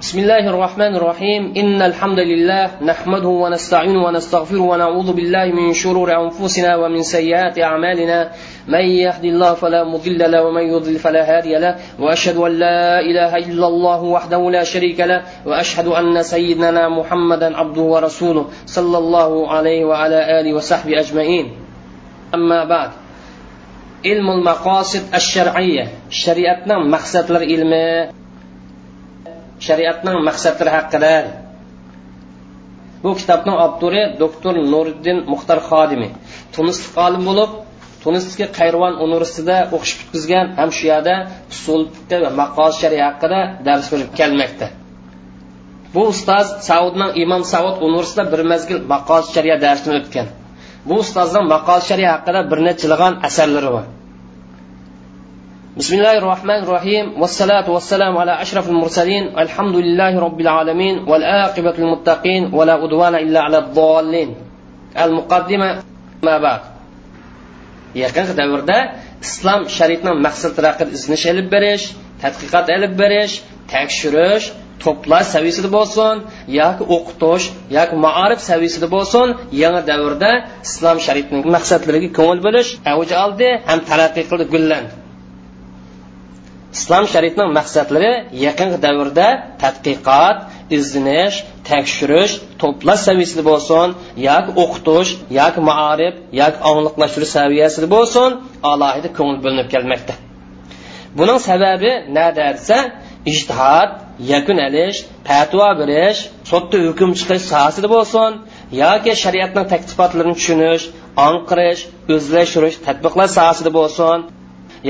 بسم الله الرحمن الرحيم. إن الحمد لله نحمده ونستعينه ونستغفره ونعوذ بالله من شرور أنفسنا ومن سيئات أعمالنا. من يهد الله فلا مضل له ومن يضلل فلا هادي له. وأشهد أن لا إله إلا الله وحده لا شريك له. وأشهد أن سيدنا محمدا عبده ورسوله صلى الله عليه وعلى آله وصحبه أجمعين. أما بعد علم المقاصد الشرعية شريعتنا مقصد العلم shariatning maqsadlari haqida. Bu kitobning avtori doktor nuriddin muxtar xodimi. Tunislik olim bo'lib tunisdagi qayrvon universitetida o'qish bitkazgan ham shu yerda usul va maqoz shariat haqida dars berib kelmoqda. Bu ustoz saudning imom saud universitetida bir mazgil maqoz shariat darsini o'tgan. Bu ustozning maqoz shariat haqida bir nechilg'an asarlari bor. بسم الله الرحمن الرحيم والصلاة والسلام على أشرف المرسلين الحمد لله رب العالمين والآقبة للمتقين ولا أدوان إلا على الضالين المقدمة ما بعد yaqingi davrda islom sharitining maqsadlari haqida iznish olib berish tadqiqot olib berish tekshirish to'plash saviyasida bo'lsin yoki o'qitish yoki maarif saviyasida bo'lsin yangi davrda islom sharitining maqsadlariga ko'ngil bo'lish avj oldi ham taraqqiy qildi gullandi İslom sharitining maqsadlari yaqingi davrda tadqiqot izlanish tekshirish to'plash saviyasida bo'lsin yoki o'qitish yoki maarif yoki angliqlashtirish saviyasida bo'lsin alohida ko'ngil bo'linib kelmoqda buning sababi nada desa ijtihod yakun alish fatvo berish sotda hukm chiqarish sohasida bo'lsin yoki shariatning taklifotlarini tushunish anqirish o'zlashtirish tadbiqlash sohasida bo'lsin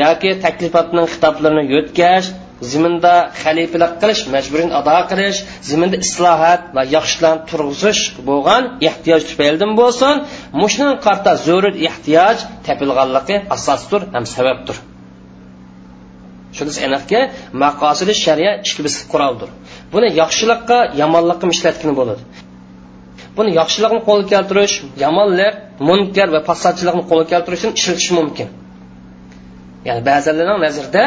yoki taklifotning xitoblarini yo'tkash ziminda xalifalik qilish majburini ado qilish ziminda islohot va yaxshilan turg'izish bo'lgan ehtiyoj tufaylidan bo'lsin mushning qarta zo'rur ehtiyoj topilganligi asosdir ham sababdir. Shunisi aniqki maqosidi shariat ichki quroldir. Buni yaxshilikqa yomonlikqa ishlatgan bo'ladi. Buni yaxshilikni qo'lga keltirish yomonlik munkar va fasodchilikni qo'lga keltirishdan ishlatish mumkin. Ya'ni ba'zilarning nazarida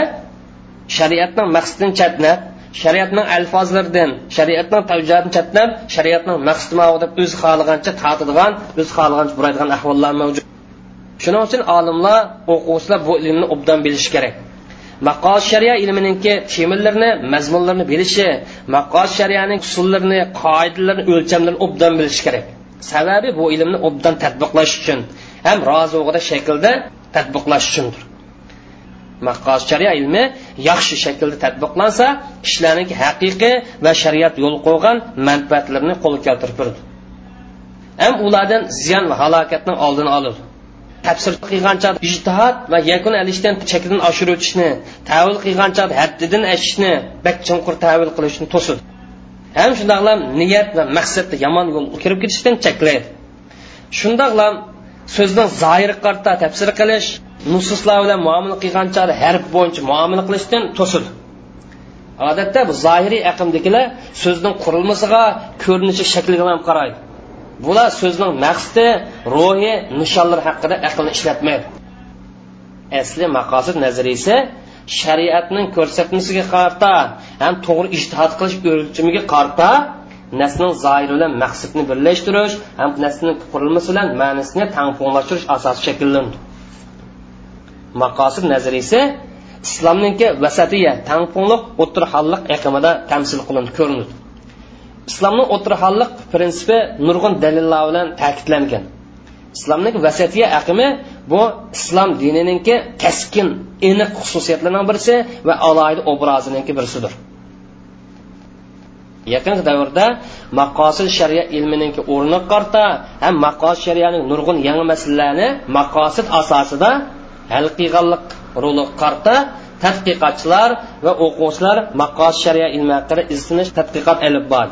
shariatning maqsadini chatnab shariatning alfozlaridan shariatning tavjihotini chatnab shariatning maqsadi deb o'zi xohlagancha tatadigan o'zi xohlagancha buraydigan ahvollar mavjud. Shuning uchun olimlar o'quvchilar bu ilmni obdan bilishi kerak. Maqos sharia ilmininki temillarini mazmunlarini bilishi maqos shariyaning usullarini qoidalarini o'lchamlarini obdan bilishi kerak. Sababi bu ilmni obdan tadbiqlash uchun ham rozi shaklda tadbiqlash uchundir. Maqqos ilmi yaxshi shaklda tadbiqlansa kishilarniki haqiqiy va shariat yo'l qo'ygan manfaatlarni qo'lga keltirib turdi ham ulardan ziyon va halokatning oldini olir tafsir qilgancha ijtihod va yakun alishdan chekidan oshirib o'tishni tavil qilgancha haddidan ashishni bak chunqur tavil qilishni to'sadi. Ham shundoqlam niyat va maqsadda yomon yo'lga kirib ketishdan cheklaydi. Shundoqlam so'zning zohiri qarta tafsir qilish nususlar bilan muomala qilgancha harf bo'yicha muomala qilishdan to'sildi odatda bu zohiriy aqmdikilar so'zning qurilmasiga ko'rinishi shakliga ham qaraydi bular so'zning maqsadi ruhi nishonlar haqida aqlni ishlatmaydi asli maqosid nazariyasi shariatning ko'rsatmasiga qarta ham to'g'ri ijtihod qilish o'lchimiga qarta nasning zohiri bilan maqsadni birlashtirish ham nasning qurilmasi bilan ma'nisini tangponglashtirish asosi shakllandi maqosid nazariyasi islomninki vasatiya tangpungliq o'tirhalliq aqimida tamsil qilinib ko'rinadi islomning o'tirhalliq prinsipi nurg'un dalillar bilan ta'kidlangan. Islomning vasatiya aqimi bu islom dinininki kaskin aniq xususiyatlaridan birisi va alohida obrazininki birisidir. Yaqingi davrda maqosid shariat ilmininki o'rni qarta ham maqosid shariani nurg'un yangi masalalarni maqosid asosida hal qilganlik roli qarta tadqiqotchilar va o'quvchilar maqosid shariat ilmi haqida izlanish tadqiqot olib bor.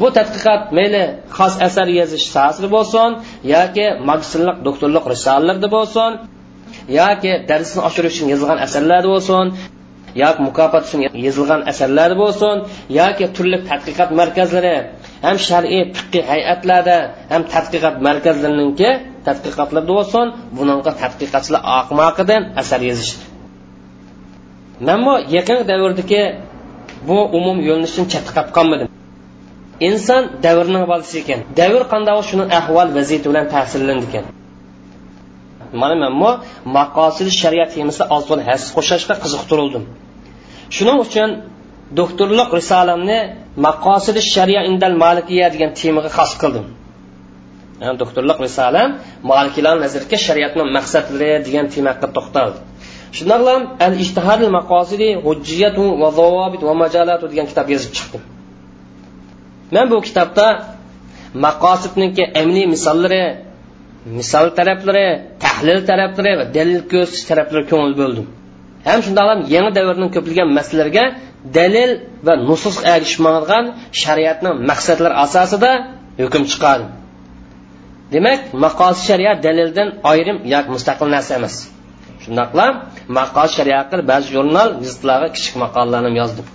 Bu tadqiqot mayli xos asar yozish sohasida bo'lsin yoki magistrlik doktorlik risolalarda bo'lsin yoki darsni oshirish uchun yozilgan asarlarda bo'lsin. Yoki mukofot uchun yozilgan asarlar bo'lsin yoki turli tadqiqot markazlari ham shar'iy fiqiy hay'atlarda ham tadqiqot markazlariniki tadqiqotlarda bo'lsin bunaqa bu umum yo'linishdan chetda qolib qolmadim. Inson davrning bolasi ekan. Davr qanday shuni ahvol vaziyati bilan ta'sirlandi ekan mana man bu maqosid shariat temasida ozgina has qo'shashga qiziqtirildim. Shuning uchun doktorlik risolamni maqosid shariya indal malikiya degan temaga xos qildim. Yani doktorlik risolam malikilar nazariga shariatning maqsadlari degan temaga to'xtaldi. Shundoqla al ijtihadil maqosidi hujjiyatu va zavobit va majalatu degan kitob yozib chiqdim. Man bu kitobda maqosidniki amniy misollari misol taraflari tahlil taraflari va dalil ko'rsatish taraflari ko'ngil bo'ldim. Ham shunda ham yangi davrning ko'pilgan masalalarga dalil va nusus erishmagan shariatning maqsadlari asosida hukm chiqadi demak maqosid shariat dalildan ayrim yoki mustaqil narsa emas. Shundoqla maqosid shariatga ba'zi jurnal gazetlarga kichik maqolalarni yozdim.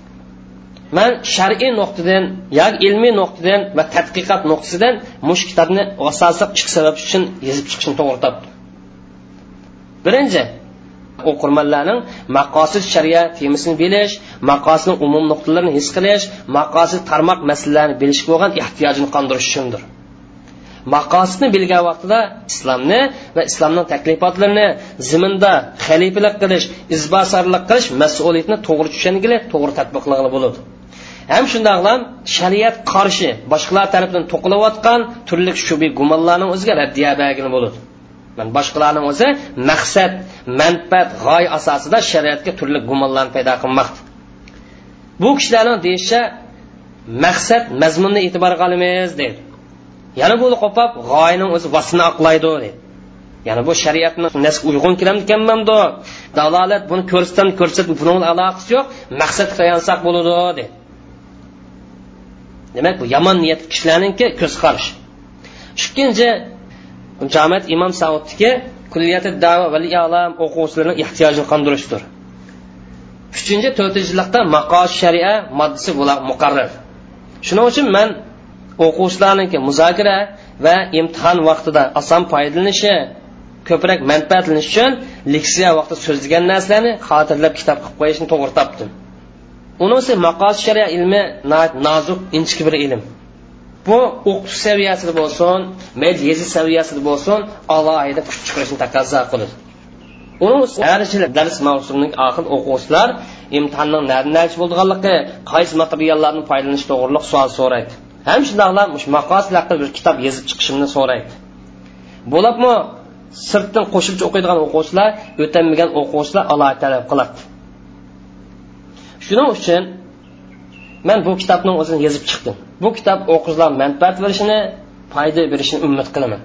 Man shar'iy nuqtadan yoki ilmiy nuqtadan va tadqiqot nuqtasidan mush kitobni asosiy ikki sabab uchun yozib chiqishni to'g'ri topdim. Birinchi o'qirmanlarning maqosid shariat temasini bilish maqosidning umum nuqtalarini his qilish maqosid tarmoq masalalarini bilishga bo'lgan ehtiyojini qondirish uchundir. Maqosidni bilgan vaqtida islomni va islomning taklifotlarini ziminda xalifalik qilish izbosarlik qilish mas'uliyatni to'g'ri tushungili to'g'ri tadbiq bo'ladi. Ham shundoqlam shariat qarshi boshqalar tarafidan to'qilayotgan turli shubiy gumonlarning o'ziga raddiya bo'ladi. Man boshqalarning o'zi maqsad manfaat g'oya asosida shariatga turli gumonlarni paydo qilmoqda. Bu kishilarning deyishicha maqsad mazmunni e'tiborga olamiz deydi. Yana bu qopab g'oyaning o'zi vasini oqlaydi deydi. Ya'ni bu shariatni uyg'un kelamdikanmamdo dalolat buni ko'rsatdim ko'rsat buni aloqasi yo'q maqsadga tayansak bo'ladi deydi. Demak bu yomon niyat kishilarniki ko'z qarash ikkinchi jamat imom saudniki kulliyati dava vali alam o'quvchilarni ehtiyojini qondirishdir. Uchinchi to'rtinchilikda maqos sharia moddasi muqarrar. Shuning uchun man o'quvchilarniki muzokara va imtihon vaqtida oson foydalanishi ko'proq manfaatlanish uchun leksiya vaqtida so'zlagan narsalarni xotirlab kitob qilib qo'yishni to'g'ri topdim. Unisi maqos sharia ilmi nozik inchki bir ilm. Bu o'qitish saviyasida bo'lsin mayli yezish saviyasida bo'lsin alohida kuch chiqarishni taqozo qiladi har yili dars mavsumining oxir o'quvchilar imtihonning nada bo'lganligi qaysi materiallarni foydalanish to'g'riliq savol so'raydi. Ham shundoqlar maqos haqida bir kitob yozib chiqishimni so'raydi. Bo'libmi sirtdan qo'shimcha o'qiydigan o'quvchilar o'tanmagan o'quvchilar alohida talab qiladi. Shuning uchun man bu kitobni o'zini yozib chiqdim. Bu kitob o'qizlar manfaat berishini foyda berishini umid qilaman.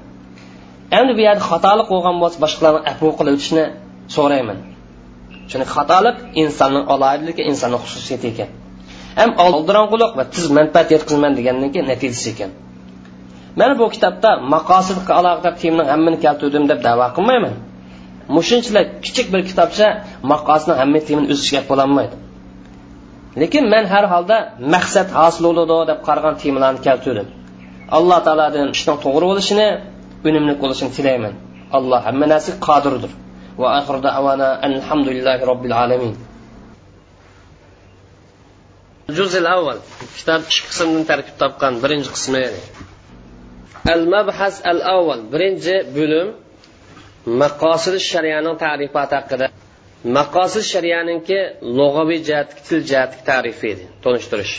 Endi bu yerda xatolik bo'lgan bo'lsa boshqalarni afu qilib o'tishni so'rayman. Chunki xatolik insonning aloyidligi insonni xususiyati ekan. Ham oldirong'uliq va tiz manfaat yetkazman degandan keyin natijasi ekan. Mana bu kitobda maqosidga aloqador temani hammani keltirdim deb davo qilmayman. Mushunchalar kichik bir kitobcha maqosni hamma temani o'z ichiga bo'lolmaydi lekin men har holda maqsad hosil bo'ladi deb qaragan temalarni keltirdim. Alloh taolodan ishning to'g'ri bo'lishini unumli bo'lishini tilayman. Alloh hamma narsaga qodirdir. Va oxirida avana alhamdulillahi robbil alamin. Juzil avval kitob ikki qismdan tarkib topgan birinchi qismi al mabhas al avval birinchi bo'lim maqosid shariyaning tarifati haqida. Maqosid shariyaninki lug'aviy jihatga til jihatga tarifi edi tonishtirish.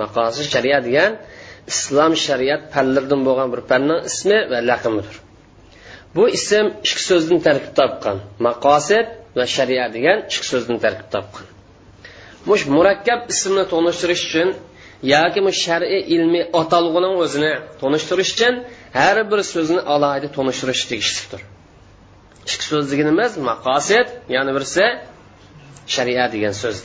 Maqosid shariat degan islom shariat fanlaridan bo'lgan bir fanning ismi va laqimidir bu ism ikki so'zdan tarkib topgan. Maqosid va shariat degan ikki so'zdan tarkib topgan. Mush murakkab ismni tonishtirish uchun yoki shar'iy ilmiy atalg'uning o'zini tonishtirish uchun har bir so'zni alohida tonishtirish tegishlidir. Ikki so'z deganimiz maqosid yana birisi shariat degan so'z.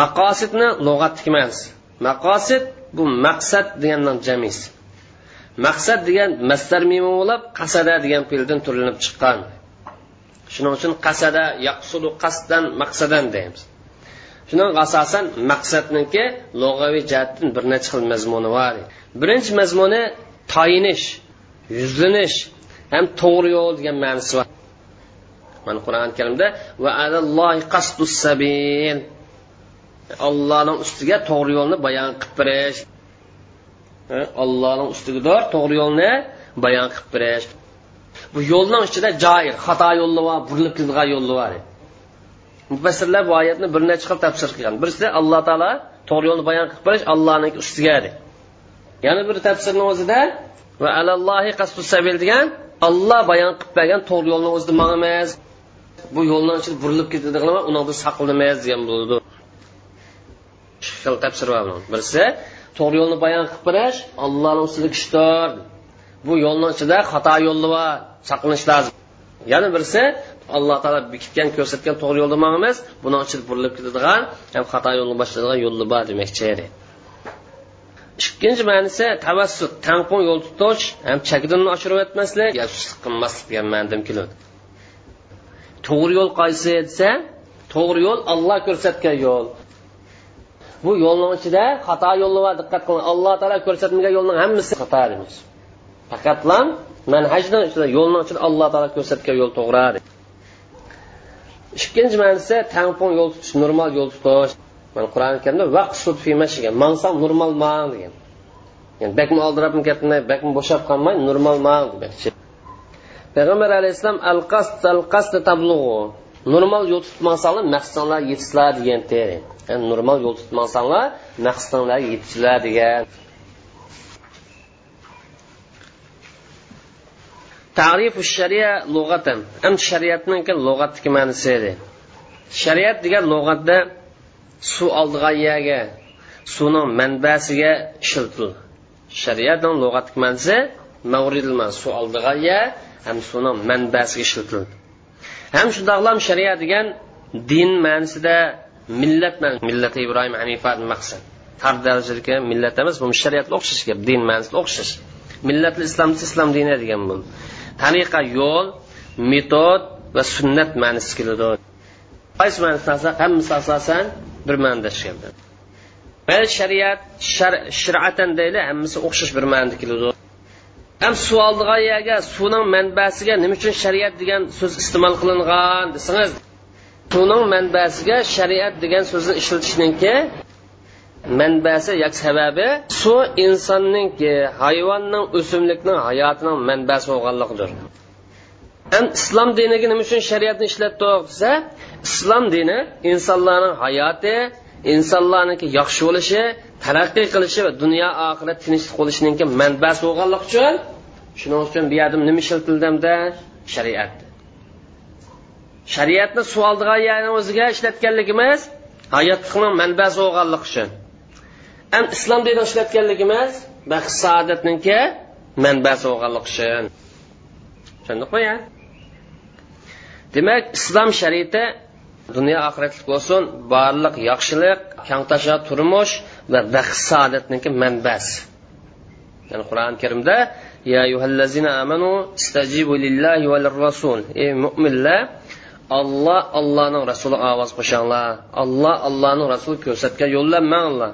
Maqosidni lug'atdagi ma'nosi maqosid bu maqsad degandan jamisi maqsad degan mastar mimo bo'lib qasada degan fe'ldan turlanib chiqqan. Shuning uchun qasada yaqsudu qasdan maqsadan deymiz. Shuning asosan maqsadniki lug'aviy jihatdan bir necha xil mazmuni bor birinchi mazmuni tayinish yuzlanish ham to'g'ri yo'l degan ma'nosi bor. Mana qur'oni karimda va alallohi qasdus sabil. Allohning ustiga to'g'ri yo'lni bayon qilib berish. Allohning ustiga to'g'ri yo'lni bayon qilib berish. Bu yo'lning ichida joyir xato yo'li bor burilib ketgan yo'li bor. Mufassirlar bu oyatni bir necha xil tafsir qilgan. Birisi alloh taolo to'g'ri yo'lni bayon qilib berish allohniki ustiga yana bir tafsirni o'zida va alallohi qasdu sabil degan olloh bayon qilib bergan to'g'ri yo'lni o'zida emas bu yo'lni ichida burilib ketadigan undan saqlanamas degan bo'ladi xil tafsir bor birisi to'g'ri yo'lni bayon qilib berish allohni ustida kuchdir bu yo'lni ichida xato yo'li bor saqlanish lozim. Yana birisi alloh taolo bekitgan ko'rsatgan to'g'ri yo'lda emas buni ichida burilib ketadigan ham xato yo'lni boshlaydigan yo'li bor demoqchi edi. Ikkinchi ma'nosi tavassut tangpon yo'l tutish ham chakdinni oshirib o'tmaslik qilmaslik degan ma'nodan keladi. To'g'ri yo'l qaysi desa to'g'ri yo'l olloh ko'rsatgan yo'l. Bu yo'lni ichida xato yo'li bor diqqat qiling. Alloh taolo ko'rsatmagan yo'lning hammasi xato deymiz faqatlam manhajni ichida yo'lni ichida alloh taolo ko'rsatgan yo'l to'g'ri ikkinchi ma'nosi tangpon yo'l tutish normal yo'l tutish. Mana qur'oni karimda vaqsud mashiga, mansam normal mang degan. Ya'ni bakmi oldirab ketmay bakmi bo'shab qolmay normal mang payg'ambar alayhissalom al qasd al qasd tablug'u normal yo'l tutmasanglar maqsadinglar yetishlar degan ya'ni normal yo'l tutmasanglar maqsadinglar yetishlar degan. Tarifu shariya lug'atan. Am shariatniki lug'atdagi ma'nosi edi. Shariat degan lug'atda suv oldigan yerga suvning manbasiga ishlatildi shariatning lug'atik ma'nosi mavridilman suv oldigan yer ham suvning manbasiga ishlatildi ham shundoqlam shariat degan din ma'nosida millat millati ibrohim hanifa maqsad. Har darajadagi millat emas bu shariatga o'xshash gap din ma'nosida o'xshash. Millatli islom islom dini degan bu. Tariqa yo'l metod va sunnat ma'nosi keladi. Qaysi ma'nosida hammasi asosan bir ma'noda chiqyapti mayli shariat shiratan deyli hammasi o'xshash bir ma'noda keladi. Ham suoldigan yerga suvning manbasiga nima uchun shariat degan so'z iste'mol qilingan desangiz suvning manbasiga shariat degan so'zni ishlatishningki manbasi yoki sababi suv insonninki hayvonning o'simlikning hayotining manbasi bo'lganligidir. Ham islom diniga nima uchun shariatni ishlatdik desa islom dini insonlarning hayoti insonlarniki yaxshi bo'lishi taraqqiy qilishi va dunyo oxirat tinchlik bo'lishiniki manbasi bo'lganligi uchun shuning uchun bu yerda nima ishlatildi shariat. Shariatni suoldigan yerni o'ziga ishlatganligimiz hayotlikning manbasi bo'lganligi uchun. Ham islom dini ishlatganligimiz baxt saodatniki manbasi bo'lganligi uchun. Tushundikmi ya demak islom shariati dunyo oxiratlik bo'lsin barliq yaxshilik kangtasha turmush va baxt saodatniki manbasi. Ya'ni qur'oni karimda ya yuhallazina amanu istajibu lillahi va rasul. Ey mo'minlar olloh allohning rasuli ovoz qo'shinglar olloh allohning rasuli ko'rsatgan yo'llar manglar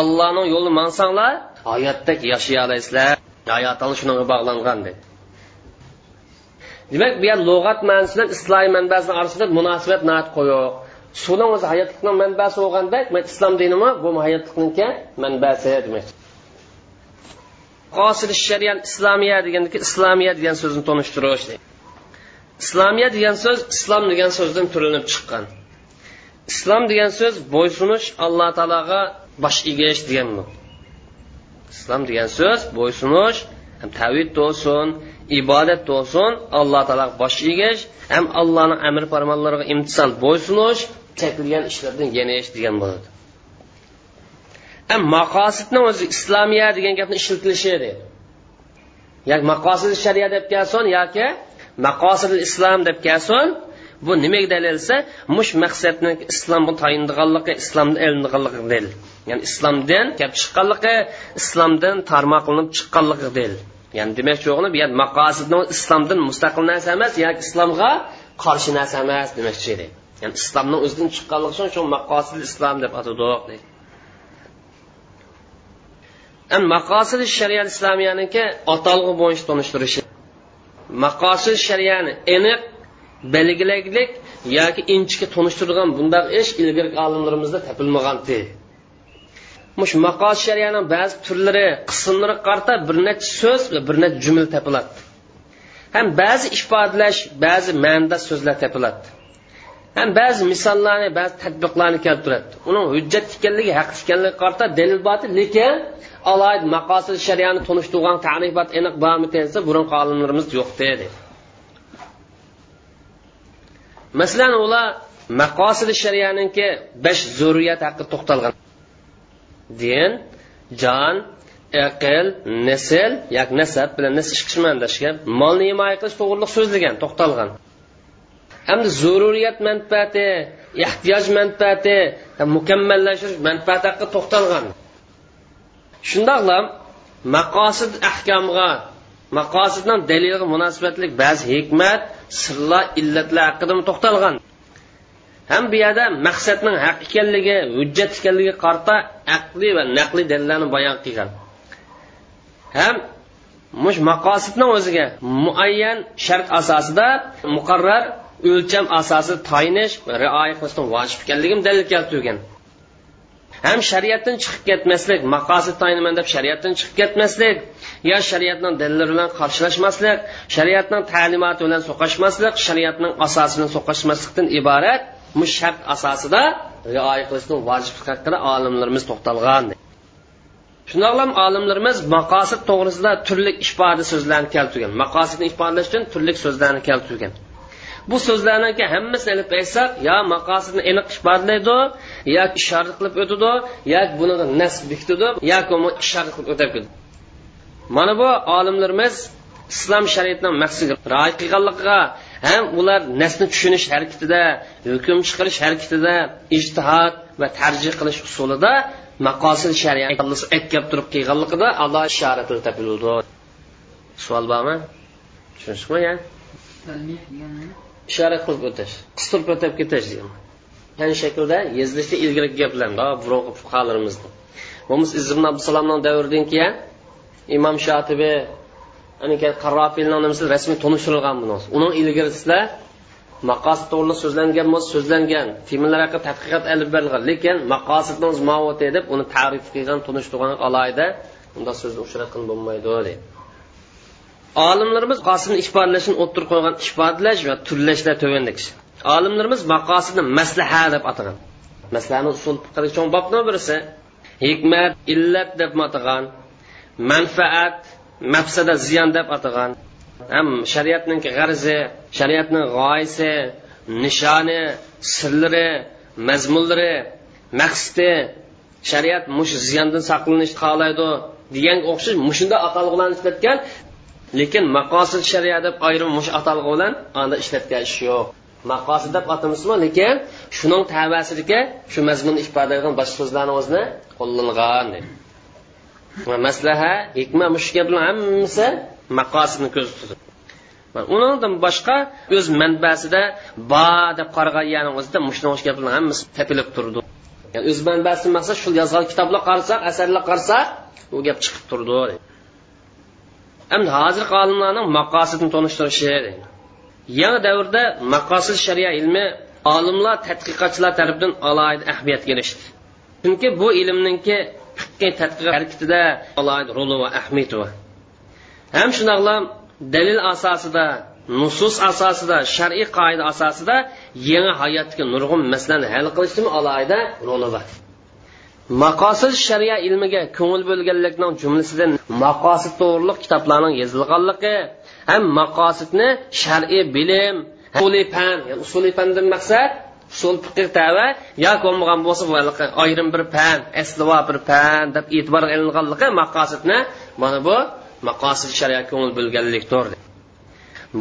allohning yo'lini mansanglar hayotda yashay olasizlar hayotingiz shunga bog'langan dedi demak bu yer lug'at ma'nosi bilan islomiy manbasini orasida munosabat nat qo'yoq suvni o'zi hayotlikning manbasi bo'lgandek islom dinimi bu hayotlikniki manbasi demak. Qosid shariat islomiya degandiki islomiya degan so'zni tonishtirish islomiya degan so'z islom degan so'zdan turinib chiqqan. Islom degan so'z bo'ysunish alloh taologa bosh egish degan islom degan so'z bo'ysunish ham tavhid bo'lsin ibodat bo'lsin alloh taologa bosh egish ham allohning amr farmonlariga imtisol bo'ysunish chekilgan ishlardan yenish degan bo'ladi. Ham maqosidni o'zi islomiya degan gapni ishlatilishi edi yoki maqosid shariat deb kelsin yoki maqosid islom deb kelsin bu nimaga dalil desa mush maqsadni islomga tayindiganligi islomda ilinganligi dalil ya'ni islomdan kelib chiqqanligi islomdan tarmoqlanib chiqqanligi dalil ya'ni demoqchi bo'lgani bu yer maqosidni islomdan mustaqil narsa emas yoki islomga qarshi narsa emas demoqchi edi ya'ni islomni o'zidan chiqqanligi uchun shu maqosid islom deb atadik maqosid shariat islomiyaniki atalg'i bo'yicha tanishtirishi maqosid shariyani aniq belgilaglik yoki inchga tunishtirgan bunday ish ilgari olimlarimizda topilmagan mush maqos shariyani ba'zi turlari qismlari qarta bir necha so'z va bir necha jumla topiladi. Ham ba'zi ifodalash ba'zi ma'nida so'zlar topiladi. Ham ba'zi misollarni ba'zi tadbiqlarni keltiradi uning hujjat ekanligi haq ekanligi qarta dalil bor lekin alohida maqosid shariyani tunishtirgan tarifat aniq bormi desa burungi olimlarimiz yo'q dedi. Masalan ular maqosid shariyaninki besh zurriyat haqida to'xtalgan. Din jon aql nasl yak nasab bilan nasl qishmandashga molni himoya qilish to'g'riliq so'zlagan to'xtalgan hamda zururiyat manfaati ehtiyoj manfaati mukammallashtirish manfaati haqida to'xtalgan shundoqla maqosid ahkomga maqosiddan dalilga munosabatli ba'zi hikmat sirlar illatlar haqida to'xtalgan ham bu yerda maqsadning haq ekanligi hujjat ekanligiga qarta aqliy va naqliy dalillarni bayon qilgan. Ham mush maqosidni o'ziga muayyan shart asosida muqarrar o'lcham asosida tayinish va rioya qilishni vojib ekanligini dalil keltirgan. Ham shariatdan chiqib ketmaslik maqosid tayinaman deb shariatdan chiqib ketmaslik yo shariatning dalillari bilan qarshilashmaslik shariatning ta'limoti bilan so'qashmaslik shariatning asosi bilan so'qashmaslikdan iborat bu shart asosida rioya qilishni vojib haqida olimlarimiz to'xtalgan shundoqlam olimlarimiz maqosid to'g'risida turli ifoda so'zlarni keltirgan. Maqosidni ifodalash uchun turli so'zlarni keltirgan. Bu so'zlarniki hammasini ilib aytsak yo maqosidni aniq ifodalaydi yo ishora qilib o'tadi yoki buni nas bekitadi yoki ishora qilib o'tib mana bu olimlarimiz islom shariatining maqsadiga rioya qilganligiga ham ular nasni tushunish harakatida hukm chiqarish harakatida ijtihod va tarjih qilish usulida maqosid shariat turib qilganligida alloh ishorati topildi. Savol bormi? Tushunishdimi ya? Ishora qilib o'tish qistirib o'tib ketish degan shaklda yezilishda ilgari gaplarni burungi fuqarolarimizni bo'lmasa izm abdusalomni davridan keyin imom shotibiy qarrofilni nimasi rasmiy tunishtirilgan buni. Uning ilgarisida maqosid to'g'riliq so'zlangan bo'lsa so'zlangan. Filmlar haqida tadqiqot olib berilgan. Lekin maqosidni mavoti deb uni tarif qilgan tunishtirgan alayda unda so'zni uchratgan bo'lmaydi deydi olimlarimiz qosimni ifodalashni o'ttirib qo'ygan ifodalash va turlashlar tuvandek olimlarimiz maqosidni maslaha deb atagan. Maslahani usul cho'ng bobni birisi hikmat illat deb atagan manfaat mafsada ziyon deb atagan. Ham shariatning g'arzi shariatning g'oyasi nishoni sirlari mazmunlari maqsadi. Shariat mush ziyondan saqlanishni xohlaydi deganga o'xshash mushunda atalg'ilarni ishlatgan lekin maqosid shariat deb ayrim mush atalg'i bilan anda ishlatgan ish yo'q. Maqosid deb atamizmi lekin shuning tavasidagi shu mazmunni ifodalaydigan boshqa so'zlarni o'zini qo'llangan. Maslaha hikma mush gaplar hammasi maqosidni ko'zda tutadi undan boshqa o'z manbasida ba deb qaragan o'zida mushna gaplarni hammasi tepilib turdi. Yani o'z manbasi maqsad shu yozgan kitoblar qarasak asarlar qarasak u gap chiqib turdi. Endi hozirgi olimlarning maqosidni tonishtirishi yangi davrda maqosid shariya ilmi olimlar tadqiqotchilar tarafidan alohida ahamiyatga erishdi. Chunki bu ilmninki tadqiqot harakatida alohida roli va ahamiyati bor ham shundoqla dalil asosida nusus asosida shar'iy qoida asosida yangi hayotga nurg'un masalani hal qilishda alohida roli bor. Maqosid shariya ilmiga ko'ngil bo'lganlikning jumlasidan maqosid to'g'riliq kitoblarning yozilganligi ham maqosidni shar'iy bilim usuliy fan usuliy fandan maqsad usul fiqh tava yoki bo'lmagan bo'lsa ayrim bir pan aslivo bir pan deb e'tibor ilinganligi maqosidni mana bu maqosid shariat ko'ngil bo'lganlikdir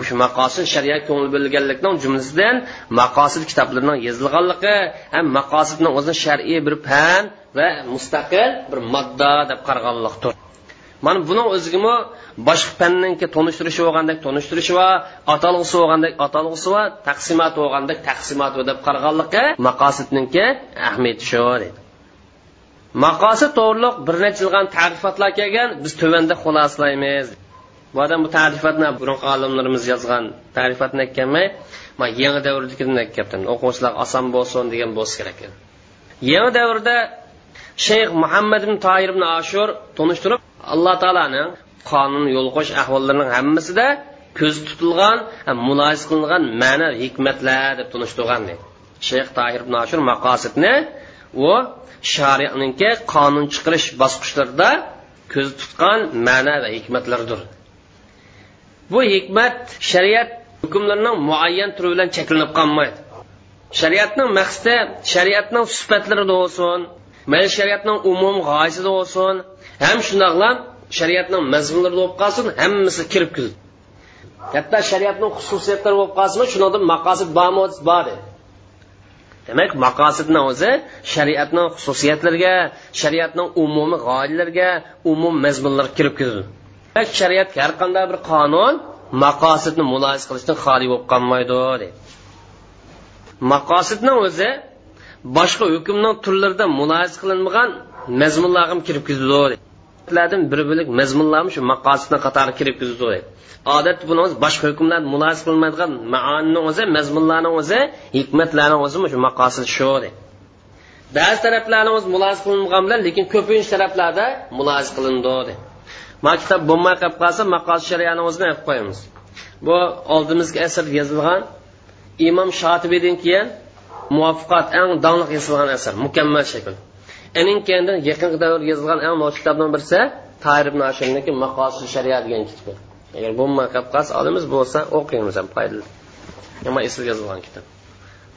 shu maqosid shariat ko'ngil bo'lganlikning jumlasidan maqosid kitoblarining yozilganligi ham maqosidni o'zini shar'iy bir pan va mustaqil bir modda deb qaraganlikdir mana buning o'zigami boshqa fanninki tonishtirishi bo'lgandek tonishtirishi va atalg'isi bo'lgandek atalg'isi va taqsimoti bo'lgandek taqsimoti deb qaraganligi maqosidninki ahamiyati shu deydi maqosid to'g'riliq bir necha yilgan tarifatlar kelgan biz tuvanda xulosalaymiz. Bu odam bu tarifatni burungi olimlarimiz yozgan tarifatni aytganman man yangi davrdikini aytyapman o'quvchilar oson bo'lsin degan bo'lsa kerak yangi davrda shayx muhammad ibn toir ibn ashur tunishtirib alloh taoloni qonun yo'l qo'yish ahvollarining hammasida ko'z tutilgan muloyiz qilingan ma'na hikmatlar deb tunishtirgan shayx tohir ibn ashur maqosidni u shariatniki qonun chiqarish bosqichlarida ko'z tutgan ma'na va hikmatlardir bu hikmat shariat hukmlarining muayyan turi bilan cheklanib qolmaydi. Shariatning maqsadi shariatning sifatlarida bo'lsin mayli shariatning umum g'oyasida bo'lsin ham shundoqlam shariatning mazmunlarida bo'lib qolsin hammasi kirib keldi hatto shariatning xususiyatlari bo'lib qolsinmi shundan maqosid bormi bor demak maqosidni o'zi shariatning xususiyatlariga shariatning umumiy g'oyalarga umum mazmunlarga kirib keladi shariat har qanday bir qonun maqosidni muloyiz qilishdan xoli bo'lib qolmaydi deydi maqosidni o'zi boshqa hukmning turlarida muloyiz qilinmagan mazmunlarga kirib kirdi oyatlardan bir birlik mazmunlarni shu maqosidni qatori kirib kirgizdi odatda buni o'zi boshqa hukmlar muloyiz qilinmaydigan maonni o'zi mazmunlarni o'zi hikmatlarni o'zi shu maqosid shu ba'zi taraflarni o'zi muloyiz qilingan bilan lekin ko'pincha taraflarda muloyiz qilindi ma kitob bo'lmay qolib qolsa maqosid shariyani o'zini aytib qo'yamiz. Bu oldimizgi asr yozilgan imom shotibiydan keyin muvaffaqat eng donliq yozilgan asar mukammal shakl. Uning yaqingi davr yozilgan eng nozik kitobdan birisi tahir ibn ashirniki shariat degan kitob agar bo'lmay qolib qolsa olimiz bo'lsa o'qiymiz ham foydali. Nima esil yozilgan kitob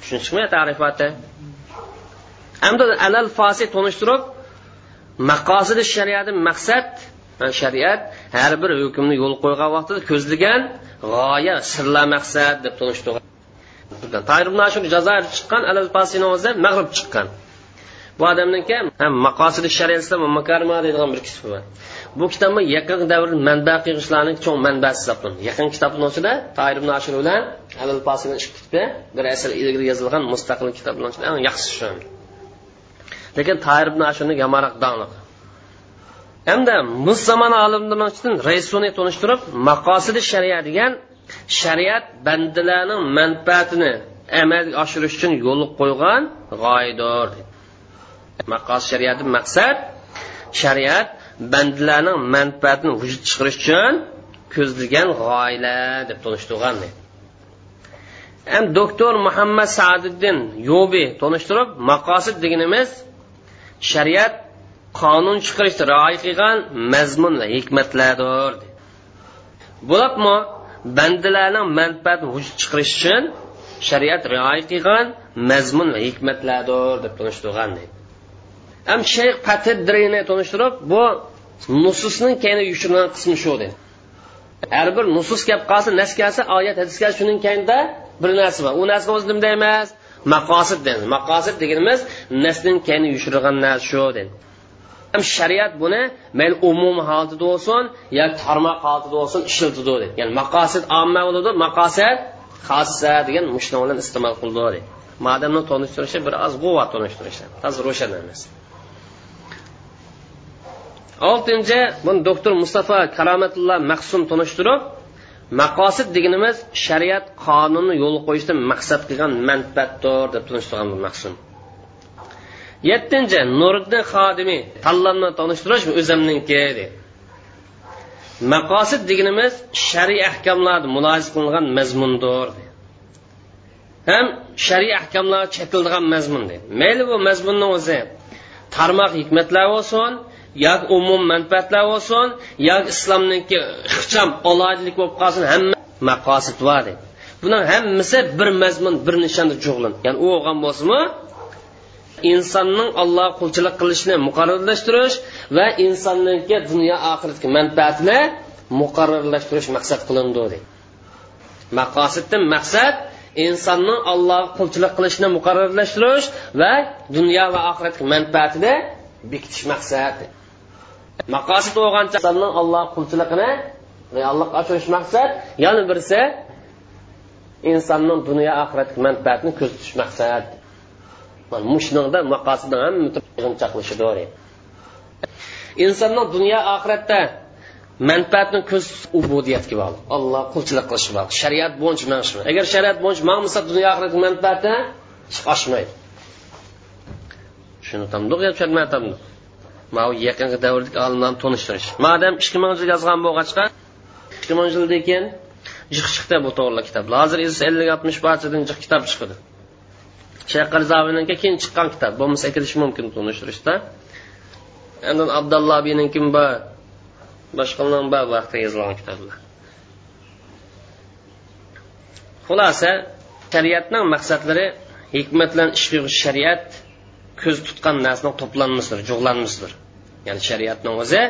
tushunishmi tarifati. Hamda alal fosi tunishtirib maqosidi shariati maqsad shariat har bir hukmni yo'l qo'ygan vaqtida ko'zlagan g'oya sirlar maqsad deb tunishtirgan tahir ibn ashir jazoir chiqqan alal fasini o'zi mag'rib chiqqan. Bu odamniki maqosidi shariat va makarima deydigan bir kishi bor bu kitobni yaqin davr manba qilishlarni cho'ng manbasi hisoblanadi yaqin kitobni ichida toir ibn ashir bilan alal pasini ikki kitobi bir asr ilgari yozilgan mustaqil kitoblar ichida eng yaxshisi shu. Lekin toir ibn ashirni yomonroq donliq hamda muz zamon olimlarining ichidan raisuni tunishtirib maqosidi shariat degan shariat bandalarning manfaatini amalga oshirish uchun yo'l qo'ygan g'oyadir. Maqosid shariati maqsad shariat bandalarning manfaatini vujudga chiqarish uchun ko'zlagan g'oyalar deb tunishtirgan ham doktor muhammad sadiddin yobi tunishtirib maqosid deganimiz shariat qonun chiqarishda rioya qilgan mazmun va hikmatlardir bo'ladimi? Bandalarning manfaatini vujudga chiqarish uchun shariat rioya qilgan mazmun va hikmatlardir deb tunishtirgan ham shayx patidrini tanishtirib bu nususning keyin yushirgan qismi shu dedi. Har bir nusus gap qolsa nas kelsa oyat hadis kelsa shuning keyinda bir narsa bor. U narsa o'zi nimda emas? Maqosid dedi. Maqosid deganimiz nasning keyin yushirilgan narsa shu dedi. Ham shariat buni mayli umum holatida bo'lsin yoki tarmoq holatida bo'lsin ishlatadi dedi. Ya'ni maqosid omma bo'ladi maqosid xossa degan mushna bilan iste'mol qildi dedi. Madamni tonishtirishi bir oz quvvat tonishtirishi hozir ro'shan emas oltinchi buni doktor mustafa karomatulloh maqsum tunishtirib maqosid deganimiz shariat qonunni yo'l qo'yishdan maqsad qilgan manfaatdir deb tunishtirgan bu maqsum. Yettinchi nuriddin xodimiy tanlanma tanishtirish o'zimniki deydi maqosid deganimiz shariy ahkamlarda muloyiz qilingan mazmundir ham shariy ahkamlar chetildigan mazmun deydi mayli bu mazmunni o'zi tarmoq hikmatlar bo'lsin yoki umum manfaatlar bo'lsin yoki islomniki ixcham oloyidlik bo'lib qolsin hamma maqosid bor deydi buning hammasi bir mazmun bir nishonda jug'lin. Ya'ni u bo'lgan bo'lsinmi? Insonning alloh qulchilik qilishni muqarrarlashtirish va insonniki dunyo oxiratga manfaatini muqarrarlashtirish maqsad qilindi deydi maqosiddan maqsad insonning alloh qulchilik qilishni muqarrarlashtirish va dunyo va oxiratga manfaatini bekitish maqsad. Maqosid bo'lgancha insonning alloh qulchiligini allohga oshirish maqsad yana birisi insonning dunyo oxiratga manfaatini ko'zda tutish maqsad mushnida maqosidni hamma insonning dunyo oxiratda manfaatni ko'z ubudiyatga bog'liq alloh qulchilik qilishga bog'liq shariat bo'yicha mangishmi agar shariat bo'yicha mangmasa dunyo oxiratni manfaati oshmaydi shuni tamdiq tushunmatamdi mau yaqingi davrdagi olimlarni tanishtirish madam ikki ming yil yozgan bo'lg'achqa ikki ming yildan keyin jiq chiqdi bu to'g'ri kitoblar hozir ellik oltmish barchadan jiq kitob chiqdi. Shayx keyin chiqqan kitob bo'lmasa kirish mumkin tanishtirishda endi abdulloh biynikim bor boshqalarning bor vaqtda yozilgan kitoblar. Xulosa shariatning maqsadlari hikmat bilan ish shariat ko'z tutgan narsani to'planmasidir jug'lanmasidir ya'ni shariatning o'zi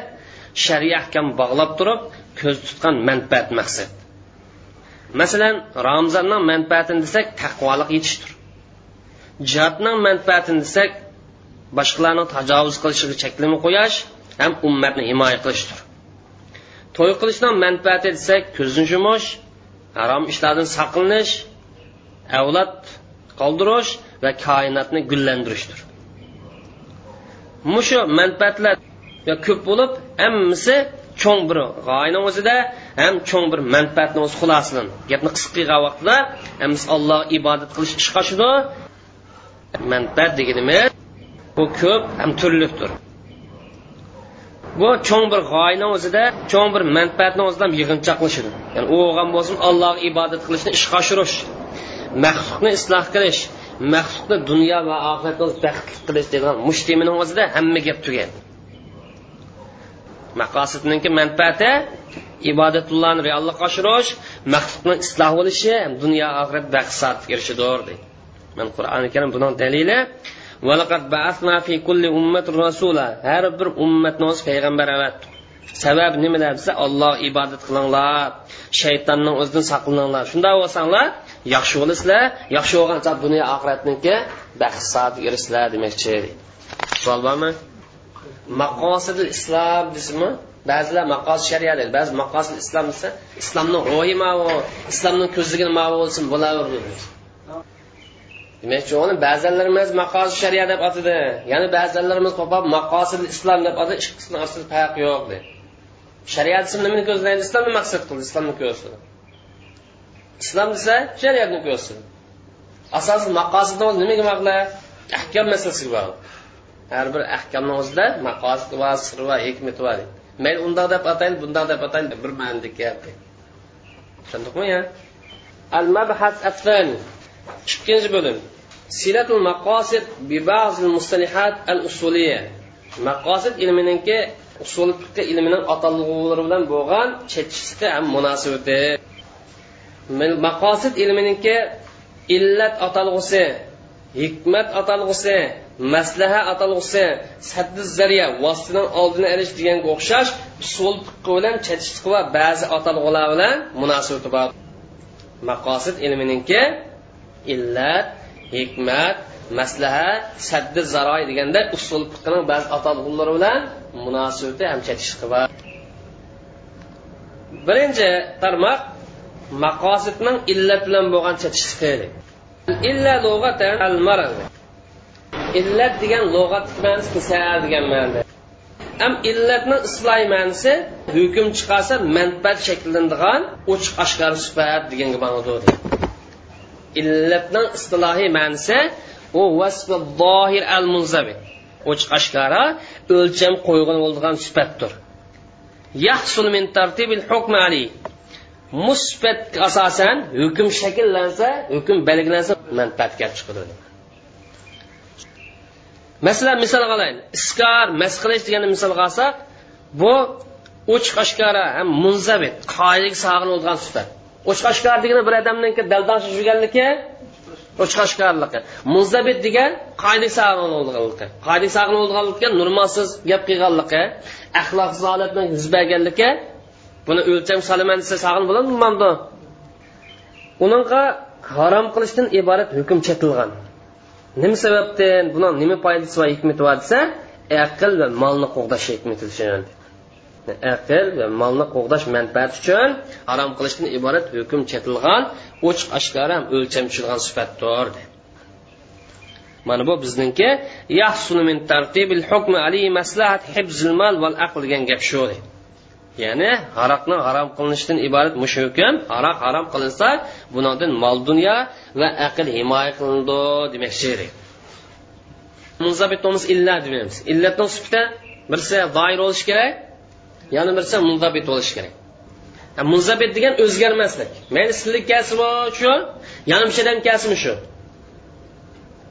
shariy ahkam bog'lab turib ko'z tutgan manfaat maqsad. Masalan ramzonning manfaatini desak taqvolik yetishdir. Jihodning manfaatini desak boshqalarni tajovuz qilishiga cheklama qo'yish ham ummatni himoya qilishdir. To'y qilishning manfaati desak ko'zni yumish harom ishlardan saqlanish avlod qoldirish va koinotni gullantirishdir mushu manfaatlar ko'p bo'lib hammasi cho'ng bir g'oyani o'zida ham cho'ng bir manfaatni o'zi xulosidan gapni qisqa qilgan vaqtda hammasi alloh ibodat qilish ish qoshidi manfaat deganimiz bu ko'p ham turlidir. Bu cho'ng bir g'oyani o'zida cho'ng bir manfaatni o'zidan yig'inchoqlashidi ya'ni u bo'lgan bo'lsin allohga ibodat qilishni ishga oshirish maxluqni isloh qilish maxluqni dunyo va oxiratni baxtli qilish degan mushtimini o'zida hamma gap tugan maqosidniki manfaati ibodatullohni reallik oshirish maxluqni isloh bo'lishi dunyo oxirat baxt saodatga erishidir deydi. Man qur'oni karim buning dalili har bir ummatni o'zi payg'ambar avatdi sabab nima desa olloh ibodat qilinglar shaytonning o'zidan saqlaninglar. Shunday bo'lsanglar yaxshi bo'lasizlar yaxshi bo'lgan dunyo oxiratniki baxt saodat erishsizlar demoqchi. Savol bormi? Maqosid islom desimi ba'zilar maqos shariat deydi ba'zi maqos islom desa islomni g'oyi ma'vo islomni ko'zligini ma'vo bo'lsin bo'laverdi. Demakchi uni ba'zilarimiz maqos shariat deb atadi yana ba'zilarimiz qo'pab maqosid islom deb atadi qismi orasida farq yo'q deydi. Shariat ismi nimani ko'zlaydi? Islomni maqsad qildi islomni ko'rsatdi islom desa shariatni ko'rsatdi asosan maqosidni nimaga bog'liq ahkam masalasiga bog'liq. Har bir ahkamni o'zida maqosid va sir va hikmat va mayli undoq deb ataylik bundoq deb ataylik bir ma'nida gap tushundikmi ya? Al mabhas afani ikkinchi bo'lim. Silatul maqosid bi ba'zil mustalihat al usuliyya maqosid ilmininki usul ilmining atalg'ulari bilan bo'lgan chetishliqi ham munosabati maqosid ilminiki illat atalg'usi hikmat atalg'usi maslaha atalg'usi saddi zariya vositaning oldini olish deganga o'xshash usul bilan chetishliq va ba'zi atalg'ular bilan munosabati bor. Maqosid ilminingki illat hikmat maslaha saddi zaroy deganda usul fiqning ba'zi atalg'ulari bilan munosabati ham chatishqi bor. Birinchi tarmoq maqosidning illat bilan bo'lgan chetishliqi illa lug'atan al marad illat degan lug'at ma'nosi kasal degan ma'noda. Ham illatning islohiy ma'nosi hukm chiqarsa manfaat shakllanadigan ochiq oshkor sifat deganga ma'noda. Illatning istilohiy ma'nosi u vasfi zohir al munzabi ochiq oshkora o'lcham qo'ygan bo'lgan sifatdir. Yahsul min tartibil hukm alayh musbat asosan hukm shakllansa hukm belgilansa manfaatga kelib chiqadi. Masalan misol olaylik iskor mas qilish deganni misolga olsak bu ochiq oshkora ham munzabit qoidaga sog'inilgan sifat ochiq oshkor degani bir odamniki daldon yurganligi ochiq oshkorligi munzabit degan qoidaga sog'inilganligi qoidaga sog'inilganligi normalsiz gap qilganligi axloqsiz holatni yuz berganligi buni o'lcham solaman desa sog'in bo'ladimi uningga harom qilishdan iborat hukm chetilgan nima sababdan? Buni nima foydasi va hikmati bor desa aql va molni qo'g'dash hikmati uchun. Aql va molni qo'g'dash manfaati uchun harom qilishdan iborat hukm chetilgan ochiq oshkora o'lcham tushirgan sifatdir mana bu bizningki min tartibil hukmi ali maslahat hibzul mal val aql degan gap shu. Ya'ni haroqni harom qilinishidan iborat mush hukm haroq harom qilinsa bundan mol dunyo va aql himoya qilindi demoqchi munzabit illat deymiz. Illatni sifati birsi doir bo'lishi kerak yana birsi muzabit bo'lishi kerak. Muzabit degan o'zgarmaslik. Mayli sillik kasmi shu yana bichadan kasmi shu.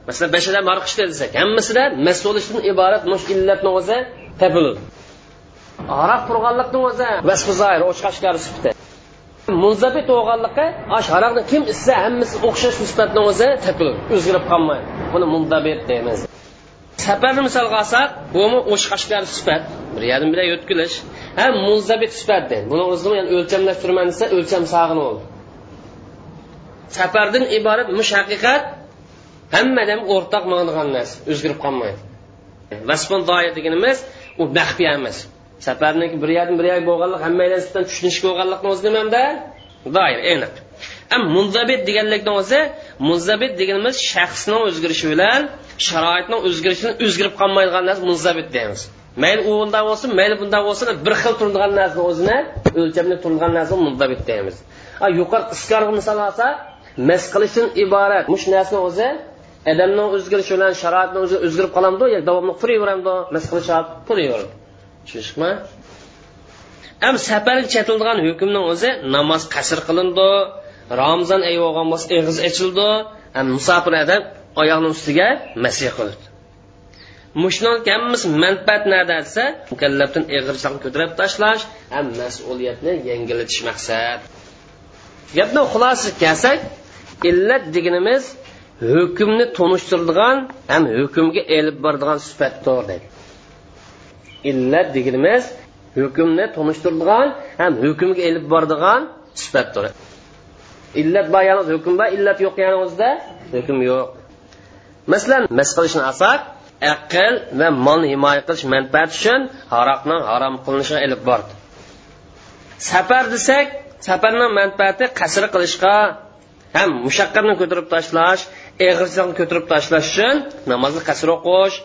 Masalan bashadan marqishda desak hammasida mas bo'lishdan iborat mush illatni o'zi topiladi aroq turganlikni o'zi. Vasfi zoir ochiq oshkor sifati munzabit bo'lganligi ash haroqni kim ichsa hammasi o'xshash nisbatni o'zi topiladi o'zgarib qolmaydi. Buni mundabit deymiz. Safarni misolga olsak bumi ochiq sifat bir yarim bilan yo'tkilish ham munzabit sifat deydi buni o'zini yani o'lchamlashtirman desa o'lcham sag'ini bo'ldi. Safardan iborat mush haqiqat hammadan o'rtaq ma'nigan narsa o'zgarib qolmaydi. Vasfon doya deganimiz u maxfiy emas safarniki bir yarim bir yer bo'lganlik hammalardan tushunishga bo'lganlikni o'zi nimanda doir aniq am munzabit deganlikni o'zi munzabit deganimiz shaxsning o'zgarishi bilan sharoitning o'zgarishini o'zgarib qolmaydigan narsa munzabit deymiz. Mayli u bunday bo'lsin mayli bunday bo'lsin bir xil turadigan narsani o'zini o'lchamda turadigan narsani munzabit deymiz. Yuqori iskarg'i misol olsa mas qilishdan iborat mush narsani o'zi odamning o'zgarishi bilan sharoitni o'zi o'zgarib qolamdi yo davomli turaveramdi mas qilish turaveradi tushunishmi ham safarga chetildigan hukmning o'zi namoz qasr qilindi ramzon oyi bo'lgan bo'lsa eg'iz ochildi ham musofir adam oyoqni ustiga masih qildi mushuni hammasi manfaat nada desa mukallabdan eg'irchilikni ko'tarib tashlash ham mas'uliyatni yengillatish maqsad gapni xulosasiga kelsak illat deganimiz hukmni tunishtiradigan ham hukmga elib boradigan sifatdir deydi illat deganimiz hukmni tunishtiradigan ham hukmga elib boradigan sifatdir. Illat bor yalnız hukm bor illat yo'q yani hukm yo'q. Masalan mas qilishni olsak aql va molni himoya qilish manfaati uchun haroqni harom qilinishiga ilib bordi. Safar desak safarning manfaati qasr qilishga ham mushaqqatni ko'tarib tashlash eg'irchilikni ko'tarib tashlash uchun namozni qasr o'qish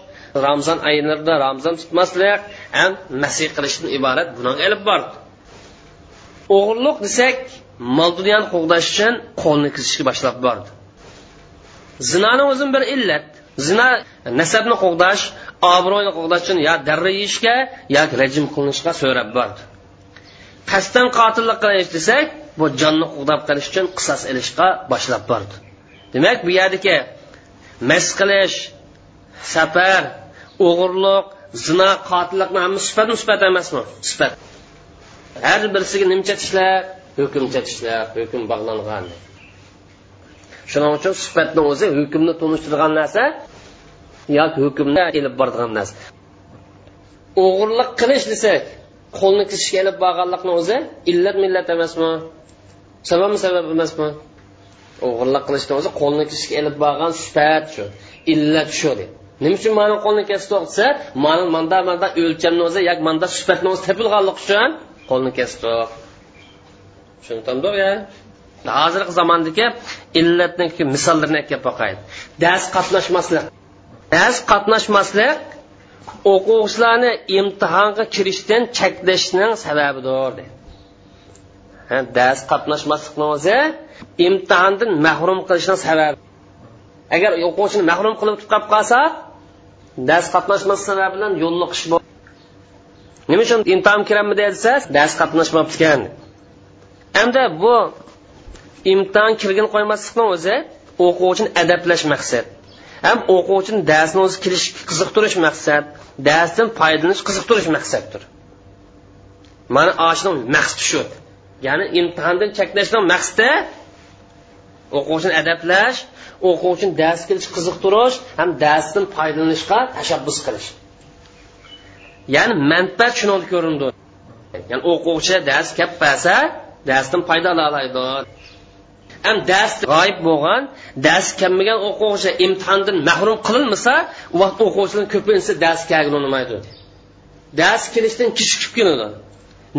ramzon oylarida ramzon tutmaslik ham masih qilishdan iborat bunga ilib bordi. O'g'irlik desak mol dunyoni qo'g'dash uchun qo'lni kizishga boshlab bordi. Zinoni o'zi bir illat zina nasabni qo'g'dash obro'ni qo'g'dash uchun yo darra yeyishga yoki rajim qilinishga so'rab bordi. Qasddan qotillik qilish desak bu jonni qo'g'dab qilish uchun qisos ilishga boshlab bordi. Demak bu yerdagi mas qilish safar o'g'irliq zino qotillikni hamma sifat sifat emasmi? Sifat har birisiga nimcha tishlar hukm chatishlar hukm bog'langan. Shuning uchun sifatni o'zi hukmni tunishtirgan narsa yoki hukmni ilib boradigan narsa. O'g'irlik qilish desak qo'lni kesishga ilib borganlikni o'zi illat millat emasmi? Sababmi sabab emasmi? O'g'irlik qilishni o'zi qo'lni kesishga ilib borgan sifat shu illat shu deb. Nima uchun mani qo'lni kesib to'qisa mani manda manda o'lchamni o'zi yoki manda sifatni o'zi topilganlik uchun qo'lni kesdi. Tushuntamdiq ya? Hozirgi zamondagi illatni misollarni kelib boqaylik. Dars qatnashmaslik. Dars qatnashmaslik o'quvchilarni imtihonga kirishdan cheklashning sababidir deydi dars qatnashmaslikni o'zi imtihondan mahrum qilishning sababi. Agar o'quvchini mahrum qilib qolib qolsak dars qatnashmas bilan yo'lliqish nima uchun imtihon kiramidi desa dars qatnashmabdi ekan hamda bu imtihon kirgin qo'ymaslikni o'zi o'quvchini adablash maqsad. Ham o'quvchini darsni o'zi kirish qiziqtirish maqsad darsdan foydalanish qiziqtirish maqsaddir. Mana ashuni maqsadi shu. Ya'ni imtihondan cheklashning maqsadi o'quvchini adablash o'quvchini dars kelish qiziqtirish ham darsdan foydalanishga tashabbus qilish. Ya'ni manfaat shuni ko'rindi. Ya'ni o'quvchi dars kelib qolsa darsdan foydalana oladi. Ham dars g'oyib bo'lgan dars kelmagan o'quvchi imtihondan mahrum qilinmasa u vaqt o'quvchilar ko'pincha dars kelgin dars kelishdan kechikib keladi.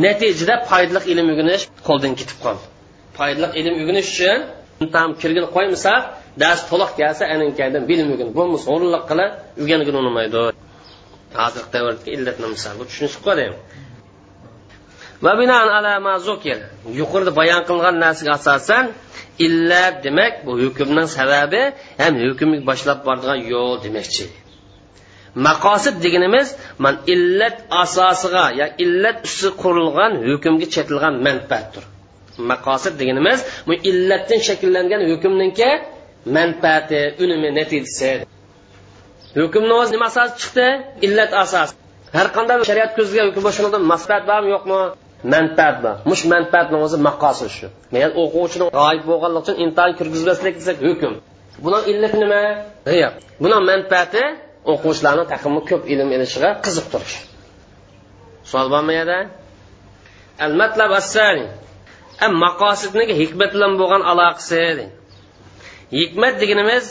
Natijada foydali ilm o'rganish qo'ldan ketib qoldi. Foydali ilm o'rganish uchun tam kirgin qo'ymasa dars to'liq kelsa aninkaydan bilim o'rgan bo'lmasa o'rinliq qilib o'rgangin unmaydi hozirgi davrdagi illatni misol bu tushunishib qo'yaymi va binan ala ma zukir yuqorida bayon qilingan narsaga asosan illat demak bu hukmning sababi ham hukmni boshlab boradigan yo'l demakchi. Maqosid deganimiz man illat asosiga yo illat ustiga qurilgan hukmga chetilgan manfaatdir. Maqosid deganimiz bu illatdan shakllangan hukmninki manfaati unumi natijasi. Hukmni o'zi nima asosi chiqdi? Illat asos har qanday shariat ko'ziga hukm boshlanadi maslahat bormi yo'qmi? Manfaat bor. Mush manfaatni o'zi maqosi shu. Men o'quvchini g'oyib bo'lganligi uchun imtihon kirgizmaslik desak hukm. Buni illati nima? Yo'q buni manfaati o'quvchilarni taqimi ko'p ilm ilishiga qiziqtirish. Savol bormi yerda? Al matlab assani. Maqosidniki hikmat bilan bo'lgan aloqasi hikmat deganimiz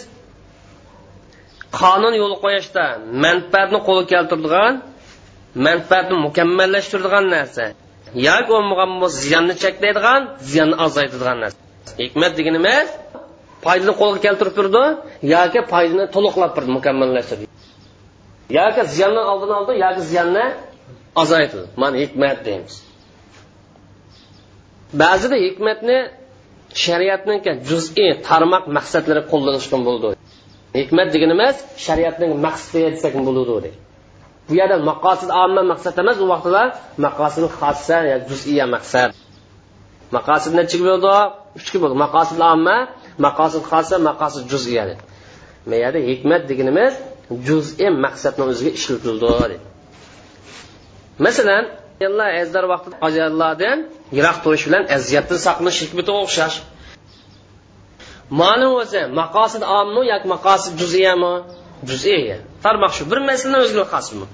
qonun yo'l qo'yishda manfaatni qo'lga keltiradigan manfaatni mukammallashtiradigan narsa. Yoki bo'lmagan ziyonni cheklaydigan ziyonni azaytadigan narsa. Hikmat deganimiz foydani qo'lga keltirib turdi yoki foydani to'liqlab turdi mukammallashtirdi. Yoki ziyonni oldini oldi yoki ziyonni ozaytirdi mana hikmat deymiz. Ba'zida hikmatni shariatning juz'iy tarmoq maqsadlari qo'llanishgan bo'ldi. Hikmat degani emas shariatning maqsadi desak bo'ladi. Bu yerda maqosid omma maqsad emas u vaqtida maqosid xossa juziya maqsad. Maqosid nechiga bo'ldi? Uchga bo'ldi. Maqosid omma maqosid xossa maqosid juziya bu yerda hikmat deganimiz juz'iy maqsadni o'ziga ishlatildi masalan ezdar vaqtida ajallardan yiroq turish bilan aziyatdan saqlanish hikmatiga o'xshash. Ma'lum o'zi maqosid ommi yoki maqosid juziyami? Juziya tarmoq shu. Bir masalani o'ziga xosmi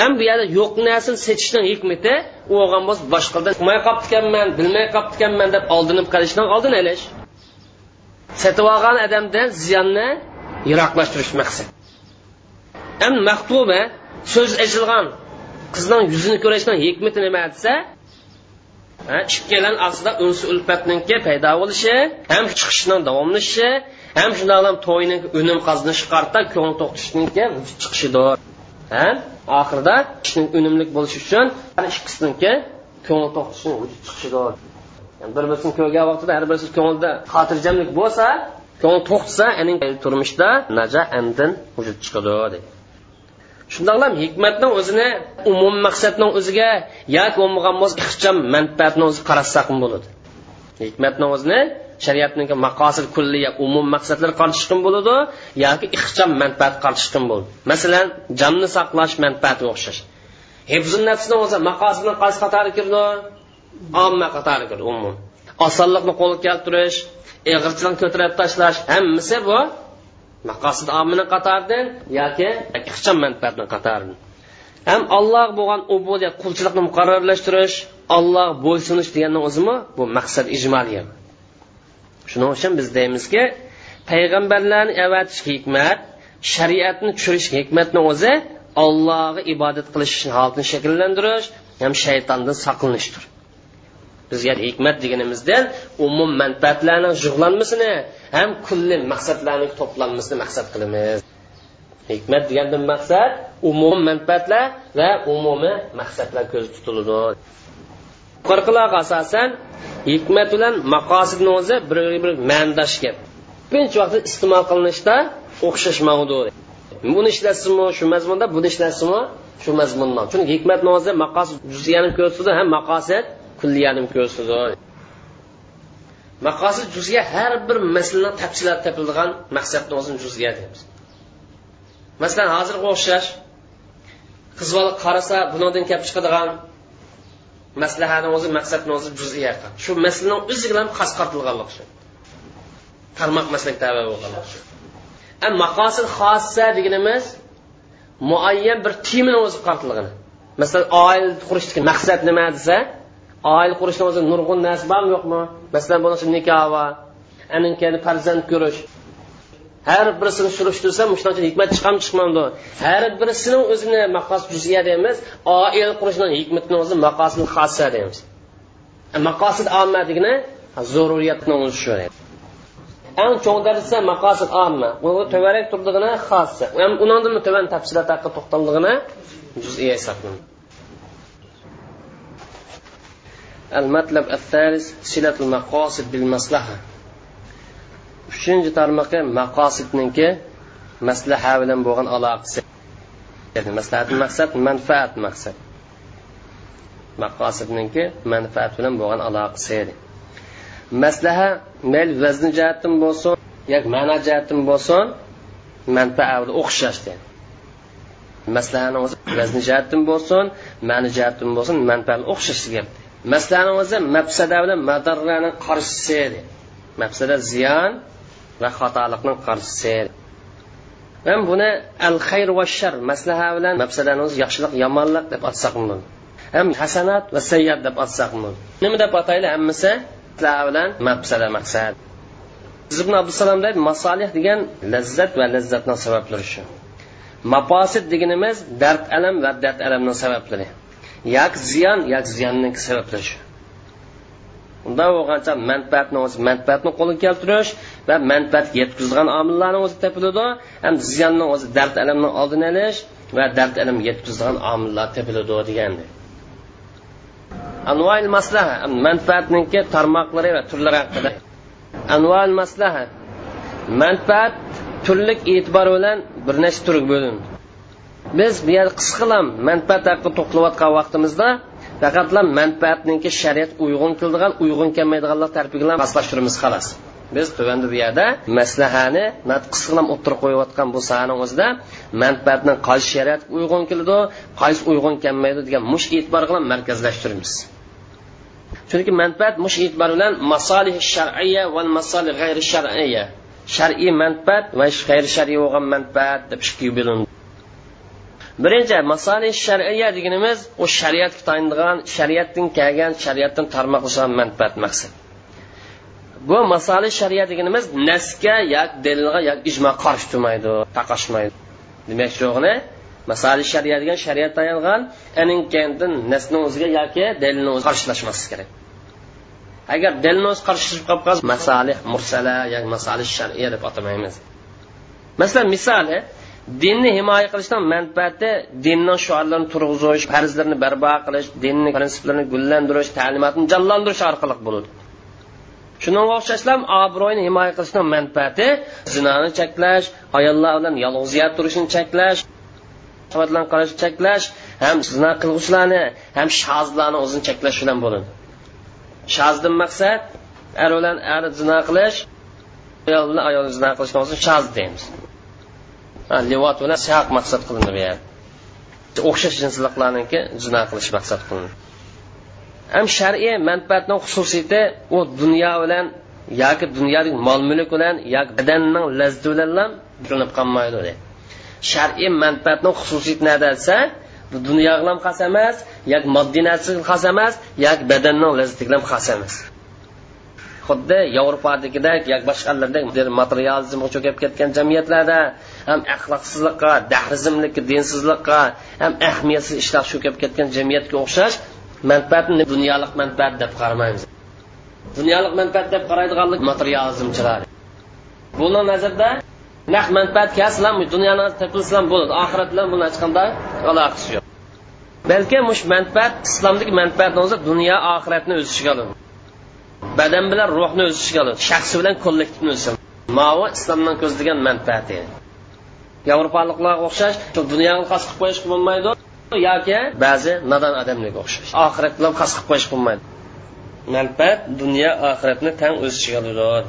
ham bu yerda yo'q narsani setishning hikmati u olgan bo'lsa boshqadan uqmay qolibdikanman bilmay qolibdikanman deb oldinib qolishdan oldin olish setib olgan odamdan ziyonni yiroqlashtirish maqsad. Ham maqtuba so'z eshilgan qizning yuzini ko'rishning hikmati nima desa ikkalan aslida unsi ulfatninki paydo bo'lishi ham chiqishning davomlashishi ham shundoq to'yni unum qozinishi qarta ko'ngil to'xtashniki chiqishidir. Ha oxirida ishning unumli bo'lishi uchun ikkisiniki ko'ngil to'xtashni vujud chiqishidir. Yani bir birisini ko'rgan vaqtida har birisi ko'ngilda xotirjamlik bo'lsa ko'ngil to'xtasa turmushda naja andin vujud chiqadi deydi. Shundoqlam hikmatning o'zini umum maqsadning o'ziga yoki bo'lmagan bo'lsa ixcham manfaatni o'zi qarashsak bo'ladi? Hikmatni o'zini shariatniki maqosid kulliya umum maqsadlar qarshishqin bo'ladi yoki ixcham manfaat qarshishqin bo'ladi. Masalan jonni saqlash manfaati o'xshash. Hifzi nafsni o'zi maqosidni qaysi qatori kirdi? Omma qatori kirdi umum. Osonlikni qo'lga keltirish ig'irchilikni ko'tarib tashlash hammasi bu maqosid omini qatoridan yoki ixcham manfaatni qatoridan ham alloh bo'lgan ubudiyat qulchilikni muqarrarlashtirish alloh bo'ysunish deganni o'zimi bu maqsad ijmoliy shuning uchun biz deymizki payg'ambarlarni avatish hikmat shariatni tushirish hikmatni o'zi allohga ibodat qilish holatini shakllantirish ham shaytondan saqlanishdir. Bizga hikmat deganimizdan umum manfaatlarni jug'lanmasini ham kulli maqsadlarni to'planmasini maqsad qilamiz. Hikmat degandan maqsad umum manfaatlar va umumiy maqsadlar ko'zda tutiladi yuqoriqilarga asosan hikmat bilan maqosidni o'zi bir bir ma'nodosh gap ko'pincha vaqtda iste'mol qilinishda o'xshashmaydi buni ishlatsinmi shu mazmunda buni ishlatsinmi shu mazmunda. Chunki hikmatni o'zi maqosid juziyani ko'rsatadi ham maqosid kulliyani ko'rsatadi maqosid juzga har bir masalani tafsilot topilgan maqsadni o'zini juzga deymiz. Masalan hozirga o'xshash qiz bola qarasa bunodan kelib chiqadigan maslahani o'zi maqsadni o'zi juziya shu masalani o'zi bilan xas qartilganlik shu. Tarmoq maslak tabi bo'lganlik maqosid xossa deganimiz muayyan bir temini o'zi qartilgani masalan oila qurishdagi maqsad nima desa oila qurishni o'zi nurg'un narsa bormi yo'qmi? Masalan bo'lmasa nikoh va aninkani farzand ko'rish. Har birisini surishtirsa shunaqa hikmat chiqami chiqmamdi. Har birisini o'zini maqos juziya deymiz oila qurishni hikmatni o'zi maqosil xossa deymiz. E, maqosid omma degani zaruriyatni o'zi shu eng cho'ng darsa maqosid omma uni to'varak turdig'ini xossa undan tuvan tafsilot haqida to'xtaldig'ini juziya hisoblanadi. المطلب الثالث صلة المقاصد بالمصلحة uchinchi tarmoqi maqosidniki maslaha bilan bo'lgan aloqasi maslahat maqsad manfaat maqsad maqosidniki manfaat bilan bo'lgan aloqasi edi maslaha mayli vazni jihatdan bo'lsin yoki ma'no jihatdan bo'lsin manfaat o'xshash deydi maslahani o'zi vazni jihatdan bo'lsin ma'ni jihatdan bo'lsin manfaat o'xshash gap maslahani o'zi mafsada bilan madarrani qarshisi edi. Mafsada ziyon va xatolikning qarshisi man buni al xayr va shar maslaha bilan mafsadani o'zi yaxshilik yomonlik deb atsak bo'ladi ham hasanat va sayyat deb atsak bo'ladi nima deb ataylik hammasi? Bilan mafsada maqsad. Ibn abdusalom deydi masolih degan lazzat va lazzatni sabablari shu. Maposid deganimiz dard alam va dard alamni sabablari. Yoki ziyon yoki ziyanning sabablari shu unda bo'lgancha manfaatni o'zi manfaatni qo'lga keltirish va manfaat yetkazgan omillarni o'zi topiladi ham ziyonni o'zi dard alamni oldini olish va dard alam yetkazgan omillar topiladi degandi anvoil maslaha manfaatniki tarmoqlari va turlari haqida anvoil maslaha manfaat turlik e'tibor bilan bir nechta turga bo'lindi biz bu yer qisqalam manfaat haqida to'xtalayotgan vaqtimizda faqatla manfaatniki shariat uyg'un qildigan uyg'un kelmaydiganlar tarafiga moslashtiramiz xolos biz tuvanda bu yerda maslahani qisqalam o'ttirib qo'yayotgan bu sahani o'zida manfaatni qaysi shariat uyg'un keladi qaysi uyg'un kelmaydi degan mush e'tibor bilan markazlashtiramiz. Chunki manfaat mush e'tibor bilan masolih shar'iya va masolih g'ayri shar'iya shar'iy manfaat va g'ayri shar'iy bo'lgan manfaat deb ikkiga bo'lindi birinchi masali shariya deganimiz u shariatga tayinlagan shariatdan kelgan shariatdan tarmoqlashgan manfaat maqsad. Bu masali shariya deganimiz nasga yoki dalilga yoki ijmo qarshi turmaydi taqashmaydi. Demakchi o'g'li masali shariya degan shariat tayingan aninkandin nasni o'ziga yoki dalilni o'ziga qarshilashmaslik kerak. Agar dalilni o'zi qarshilashib qolib qolsa masalih mursala yoki masalih shariya deb atamaymiz. Masalan misoli dinni himoya qilishdan manfaati dinning shuarlarini turg'izish farzlarni barpo qilish dinni prinsiplarini gullantirish ta'limotni jonlantirish orqali bo'ladi. Shunga o'xshashlam obro'yni himoya qilishdan manfaati zinoni cheklash ayollar bilan yolg'iz turishni cheklash bilan qilishni cheklash ham zino qilg'uvchilarni ham shozlarni o'zini cheklash bilan bo'ladi. Shozdan maqsad er bilan er zino qilish ayol bilan ayol zino qilishdan shoz deymiz. Livat bilan saq maqsad qilindi bu yerda o'xshash jinsliqlarniki zino qilish maqsad qilindi. Ham shar'iy manfaatni xususiyati u dunyo bilan yoki dunyodagi mol mulk bilan yoki badanning lazzati bilan bilinib qolmaydi shar'iy manfaatni xususiyati nada desa bu dunyo bilan xas emas yoki moddiy narsa xos emas yoki badanning lazzati bilan xos emas. Xuddi yevropadagidek yoki boshqalardek materializmga cho'kib ketgan jamiyatlarda ham axloqsizlikqa dahrizmlikka dinsizlikqa ham ahamiyatsiz ishlar cho'kib ketgan jamiyatga o'xshash manfaatni dunyolik manfaat deb qaramaymiz. Dunyolik manfaat deb qaraydiganlik materializmchilar. Buni nazarda naq manfaat kelsalam dunyoni topilsam bo'ladi oxirat bilan buni hech qanday aloqasi yo'q. Balki mush manfaat islomdagi manfaatni o'zi dunyo oxiratni o'z ichiga oladi. Badan bilan ruhni o'z ichiga oladi. Shaxsi bilan kollektivni o'z mavi islomdan ko'zlagan manfaati. Yevropaliklarga o'xshash dunyoni qasd qilib qo'yishga bo'lmaydi yoki ba'zi nodon odamlarga o'xshash. Oxirat bilan qasd qilib qo'yish bo'lmaydi. Manfaat dunyo oxiratni tang o'z ichiga oladi.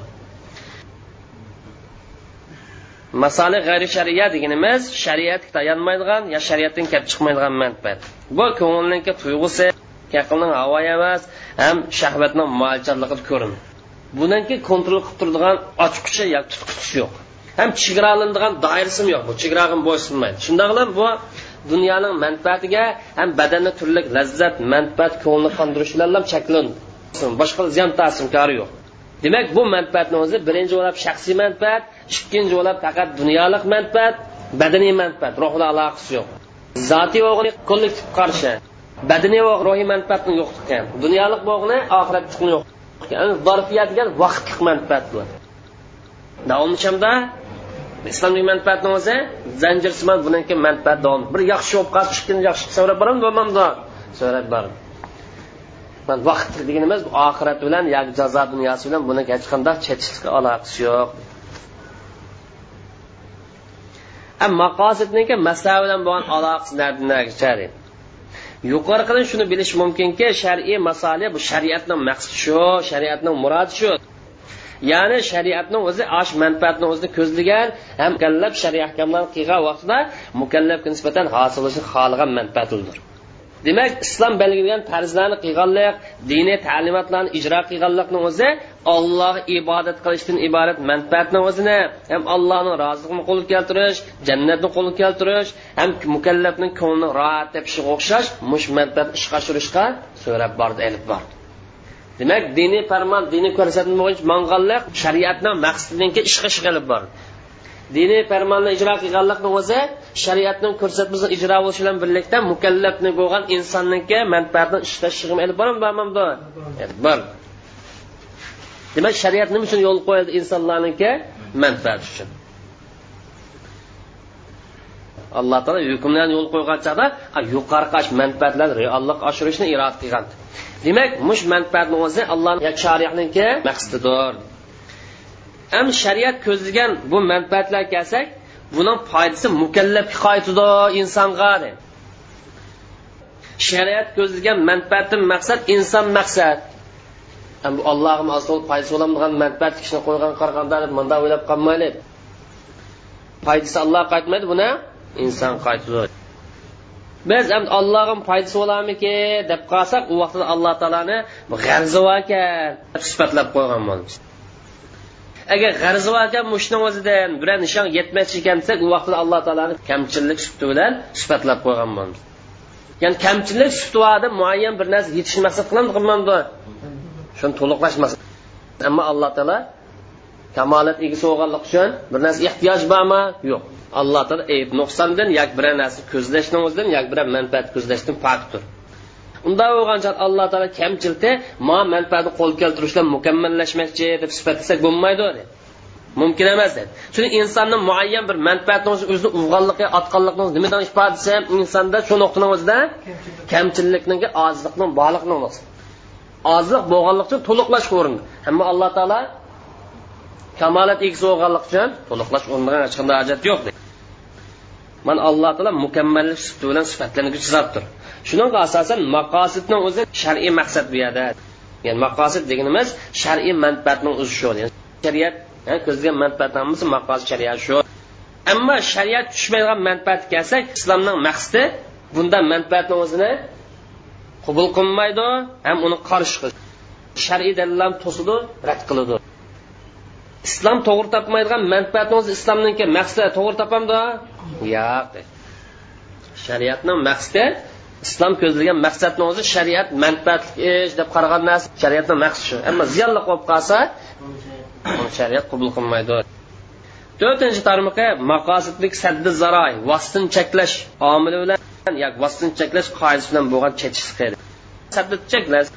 Masali g'ayri shariya deganimiz shariatga tayanmaydigan yo shariatdan kelib chiqmaydigan manfaat. Bu ko'ngilniki tuyg'usi aqlning havo emas ham shahvatni mo'ljalligida ko'rinadi buniki kontrol qilib turadigan ochquchi yo tutqichi yo'q. Ham chegaralanadigan doirasi yo'q. Bu chegaraga bo'ysunmaydi. Shundoq qilib bu dunyoning manfaatiga ham badanni turli lazzat manfaat ko'ngilni qondirish bilan cheklandi boshqa ziyon ta'sirkori yo'q. Demak bu manfaatni o'zi birinchi bo'lib shaxsiy manfaat ikkinchi bo'lib faqat dunyolik manfaat badaniy manfaat ruhli aloqasi yo'q. Zotiy o'g'li kollektiv qarshi. Badaniy va ruhiy manfaatni yo'q qilgan. Dunyolik bo'g'ni oxiratni yo'q zarfiyat degan vaqtlik manfaat bu davomchamda islomiy manfaatni o'zi zanjirsimon keyin manfaat davom bir yaxshi bo'lib qolsa ikkinchi yaxshi so'rab boraman bo'lmamda so'rab boraman. Vaqt degan emas bu oxirat bilan yoki jazo dunyosi bilan buni hech qanday chetishlik aloqasi yo'q. Maqosidniki masala bilan bo'lgan aloqasi narsa yuqoridan shuni bilish mumkinki shar'iy masala bu shariatning maqsadi shu shariatning murodi shu. Ya'ni shariatning o'zi osh manfaatni o'zini ko'zlagan ham mukallab shariy ahkomlarni qilgan vaqtida mukallafga nisbatan hosil bo'lishni xohlagan manfaatidir demak islom belgilagan farzlarni qilganlik diniy ta'limotlarni ijro qilganlikni o'zi olloh ibodat qilishdan iborat manfaatni o'zini ham allohning roziligini qo'lga keltirish jannatni qo'lga keltirish ham mukallafning ko'nglini rohat tepishiga o'xshash mush manfaat ishga oshirishga so'rab bordi ilib bordi. Demak diniy farmon diniy ko'rsatma bo'yicha manganlik shariatning maqsadiniki ishga ishg'ilib bordi. Diniy farmonni ijro qilganlikni o'zi shariatning ko'rsatmasi ijro bo'lishi bilan birlikda mukallafni bo'lgan insonniki manfaatni ishlashini ilib bormi bor. Demak shariat nima uchun yo'l qo'yildi insonlarniki manfaat uchun? Alloh taolo hukmlarni yo'l qo'ygan chog'da yuqori manfaatlar reallik oshirishni iroda qilgan demak mush manfaatni o'zi allohni shariatniki maqsadidir. Ham shariat ko'zlagan bu manfaatlar kelsak buni foydasi mukallafga qaytidi insonga shariat ko'zlagan manfaatdan maqsad inson maqsad. Bu allohim foydasi bo'ladigan manfaat kishini qo'ygan qaraganda manda o'ylab qolmaylik foydasi alloh qaytmaydi buni inson qaytadi. Biz ham allohim foydasi bo'larmiki deb qolsak u vaqtda alloh taoloni g'arzi bor ekan sifatlab qo'ygan bo'lamiz. Agar g'arzi bor ekan mushni o'zidan biror nishon yetmas ekan desak u vaqtda alloh taoloni kamchilik sufti bilan sifatlab qo'ygan bo'lamiz ya'ni kamchilik sufati muayyan bir narsa yetishni maqsad shuni to'liqlashmas ammo alloh taolo kamolat egasi bo'lganlik uchun bir narsa ehtiyoj bormi? Yo'q. Alloh taolo ayb nuqsondan yoki biror narsa ko'zlashni o'zidan yoki biror manfaat ko'zlashdan pokdir unda bo'lgancha alloh taolo kamchilikda ma manfaatni qo'l keltirishdan mukammallashmoqchi deb sifatlasak bo'lmaydi mumkin emas dedi. Chunki insonni muayyan bir manfaatni o'zini ulg'onligi otqanlikni nimadan ifodasi insonda shu nuqtani o'zida? Kamchilikniki ozliqni borliqni ozliq bo'lganlik uchun to'liqlash o'rni ammo alloh taolo kamolat egasi bo'lganlik uchun to'liqlash o'rniga hech qanday hojat yo'q deydi mana alloh taolo mukammallik sifati bilan sifatlanuvchi zotdir shuning asosan maqosidni o'zi shar'iy maqsad bu yerda. Ya'ni maqosid deganimiz shar'iy manfaatning o'zi shu. Shariat ko'zlagan manfaat hammasi maqosid shariat shu. Ammo shariat tushmaydigan manfaat kelsak islomning maqsadi bundan manfaatni o'zini qabul qilmaydi ham uni qarshi shar'iy dalillarni to'sidi rad qiladi. Islom to'g'ri topmaydigan manfaatni o'zi islomniki maqsadi to'g'ri topamdi yo'q. Shariatni maqsadi islom ko'zlagan maqsadni o'zi shariat manfaatli ish deb qaragan narsa shariatni maqsadi shu. Ammo ziyonli bo'lib qolsa shariat qabul qilmaydi. To'rtinchi tarmoqi maqosidlik saddi zaroy vositini cheklash omili bilan yoki vositini cheklash qoidasi bilan bo'lgan chechish saddi cheklash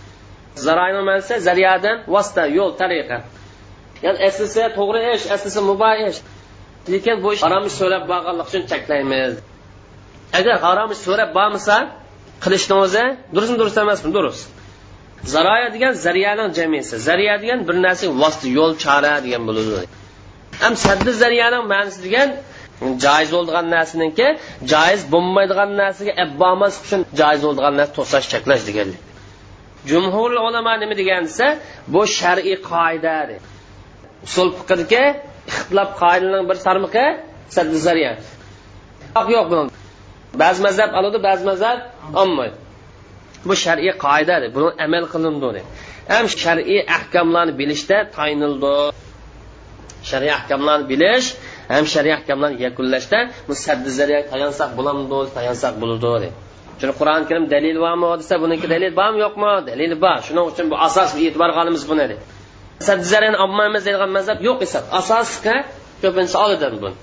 zaroyni ma'nosi zariyadan vosita yo'l tariqa. Ya'ni aslisi to'g'ri ish aslisi muboh ish. Lekin bu ish harom ish so'rab borganlik uchun cheklaymiz. Agar harom ish so'rab bormasa qilishni o'zi durustmi durust emasmi? Durust. Zaroya degan zariyaning jamisi zariya degan bir narsa vosita yo'l chora degan bo'ladi. Ham saddi zariyaning ma'nosi degan joiz bo'ladigan narsaniki joiz bo'lmaydigan narsaga abbomas uchun joiz bo'ladigan narsa to'sash cheklash deganlik. Jumhur ulamo nima degan desa bu shar'iy qoida usul fiqrga ixtilof qoidaning bir tarmoqi saddi zariya. Yo'q buni ba'zi mazhab oladi ba'zi mazhab olmaydi. Bu shar'iy qoida buni amal qilindi ham shar'iy ahkomlarni bilishda tayinildi. Shar'iy ahkomlarni bilish ham shar'iy ahkomlarni yakunlashda musaddizlarga saddi zariya tayansak bo'lamdi tayansak bo'ladi chunki qur'oni karim dalil bormi desa buniki dalil bormi yo'qmi? Dalil bor. Shuning uchun bu asos e'tibor qilamiz buni saddi zariyani olmaymiz deydigan mazhab yo'q esa. Asosga ko'pincha oladi buni.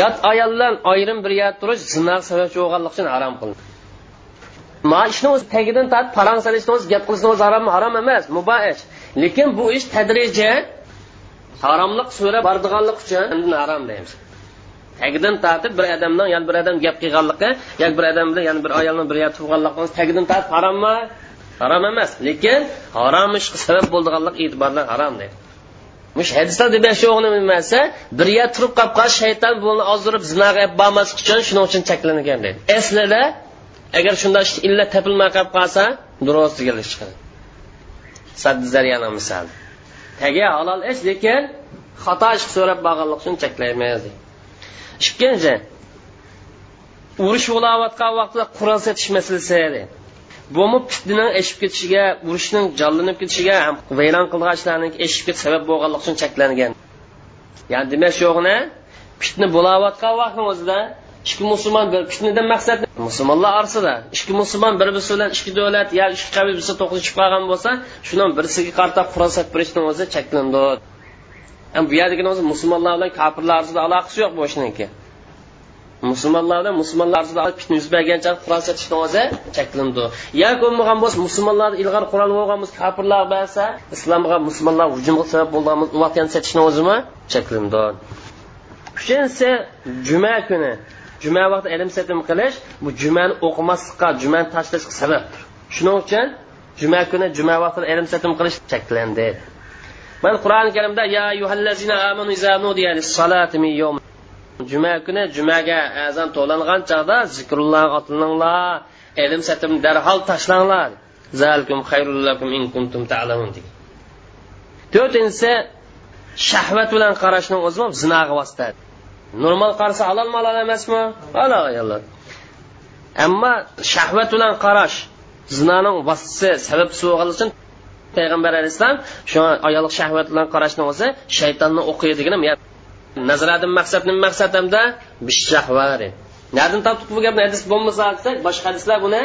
Yot ayollar ayrim bir yerda turish zino sababchi bo'lganlik uchun harom qilindi ma ishni o'zi tagidan tortib parang solishni o'zi gap qilishni o'zi harom harom emas mubah ish lekin bu ish tadrija haromlik so'rab bordiganlik uchun harom deymiz. Tagidan tortib bir odamdan yana bir odam gap qilganligi yoki bir odam bilan yana bir ayolni bir yerda turganligi tagidan tortib harommi harom emas. Lekin harom ishga sabab bo'lganlik e'tibordan harom deydi mush hadislar deb o'g'ni bilmasa bir yer turib qolib qolish shayton buni ozdirib zinoga bormaslik uchun shuning uchun cheklangan deydi. Aslida agar shunday illa topilmay qolib qolsa durust deganlik chiqadi saddi zaryani misoli tagi halol ish lekin xato ish so'rab borganlik uchun cheklaymiz ikkinchi urush bo'layotgan vaqtda qurol sotish masalasi bumi fitnaning eshib ketishiga urushning jonlanib ketishiga ham vayron qilgan ishlarning eshib ketish sabab bo'lganligi uchun cheklangan. Ya'ni demak yo'qni fitna bo'layotgan vaqtni o'zida ikki musulmon bir fitnadan maqsad musulmonlar orasida ikki musulmon bir birisi bilan ikki davlat yo ikki qabil birisi to'qnashib qolgan bo'lsa shundan birisiga qarata qurol sotib berishni o'zi cheklandi bu yerdagini o'zi musulmonlar bilan kofirlar orasida aloqasi yo'q bu ishniki musulmonlarda musulmonlar arzida fitna yuz bergancha qurol sotishni o'zi cheklandi yo bo'lmagan bo'lsa musulmonlar ilg'or qurol bo'lgan kofirlar bersa islomga musulmonlar hujumga sabab bo'lgan vaqtni sotishni o'zimi cheklandi uchinchisi juma kuni. Juma vaqti ilm satim qilish bu jumani o'qimaslikqa jumani tashlashga sababdir shuning uchun juma kuni juma vaqtida ilm satim qilish cheklandi. Mana qur'oni karimda ya yuhallazina amanu nudiya lis-salati min yawm juma kuni jumaga azon to'langan chog'da zikrulloh otilinglar ilm satim darhol tashlanglar. Zalkum xayrullakum in kuntum ta'lamun degan. To'rtinchisi shahvat bilan qarashni o'zi zinoga vosita normal qarasa halol malol emasmi? Halol ayollar ammo shahvat bilan qarash zinoning vositasi sababchisi bo'lgani uchun payg'ambar alayhissalom shu ayollik shahvat bilan qarashni o'zi shaytonni o'qiydigini nazaradan maqsad nima maqsad hamda bishahvari nadan topdik bu gapni hadis bo'lmasa desak boshqa hadislar buni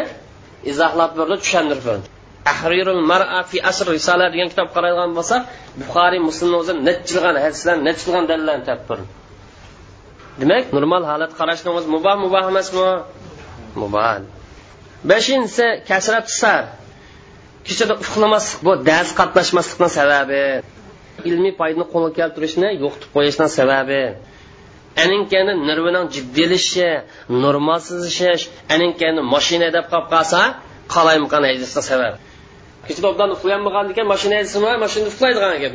izohlab berdi tushuntirib berdi. Tahrirul mar'a fi asr risola degan kitob qaraydigan bo'lsak buxoriy muslimni o'zi nechilgan hadislar nechilgan dalillarni topib demak normal holat qarashni o'zi muboh muboh emasmi? Muboh. Beshinchisi kasrat sar. Kechada uxlamaslik bu dars qatnashmaslikni sababi. Ilmiy foydani qo'lga keltirishni yo'qitib qo'yishning sababi aninkani nervining jiddiylashishi normalsizlashish aninkani mashina deb qolib qolsa qalaymaqan haydashga sabab kechada obdan uxlayolmagan ekan mashina haydasimi mashina uxlaydigan gap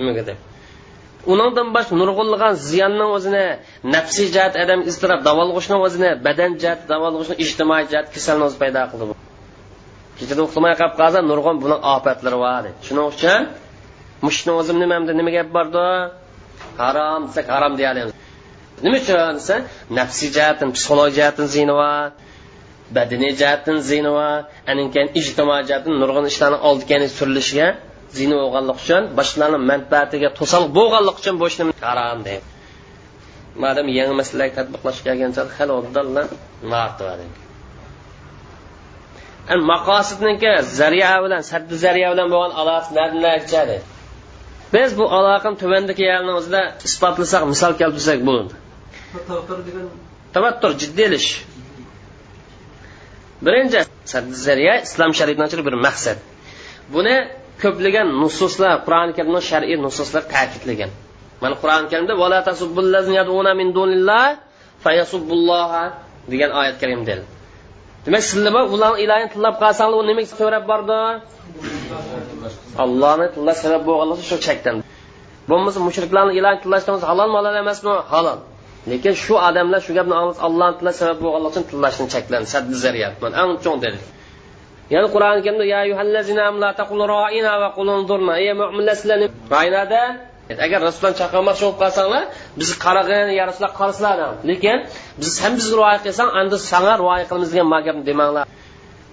uningdan boshqa nurg'unlagan ziyonning o'zini nafsiy jihat adam iztirob davolg'ishni o'zini badan jihat davolg'ishni ijtimoiy jihat kasalni o'zi paydo qildi kechada uxlamay qolib qolsa nurg'un buni ofatlari bor shuning uchun mushni o'zim nimamda nima gap bordi? Harom desak harom deyolamiz nima uchun desa nafsiy jihatdan psixologik jihatdan ziyni bor badaniy jihatdan ziyni bor keyin ijtimoiy jihatdan nurg'un ishlarni oldiga surilishiga zina bo'lganlik uchun boshqalarni manfaatiga to'sal bo'lganlik uchun bu ishni harom deydi. Madam yangi masalaga tadbiqlash kelgancha hali oldinlar maqosidniki zariya bilan saddi zariya bilan bo'lgan aloqasi biz bu aloqani tuvandagi yerni o'zida isbotlasak misol keltirsak bo'ladi tavattur jiddiylish birinchi zariya islom shariatidan bir maqsad. Buni ko'plagan nususlar qur'oni karimda shar'iy nususlar ta'kidlagan. Mana qur'oni karimda degan oyat karimda demak sizlar ularni ilohini tillab qolsanglar u nimaga so'rab bordi allohni tillash sabab bo'lganligi shu chakdan. Bo'lmasa mushriklarni ilohini tillashdan halol halol emasmi? Halol. Lekin shu odamlar shu gapni allohni tillash sabab bo'lganligi uchun tillashni cheklandi saddi zariyat eng cho'ng dedi. Ya'ni qur'oni karimda ya yuhallazina la taqul roina va qulunzurna. Ey mo'minlar sizlarni roinada agar rasuldan chaqirmoqchi bo'lib qolsanglar bizni qarag'in ya rasululloh qarasizlar lekin biz ham bizga rioya qilsang endi sanga rioya qilamiz degan ma gapni demanglar.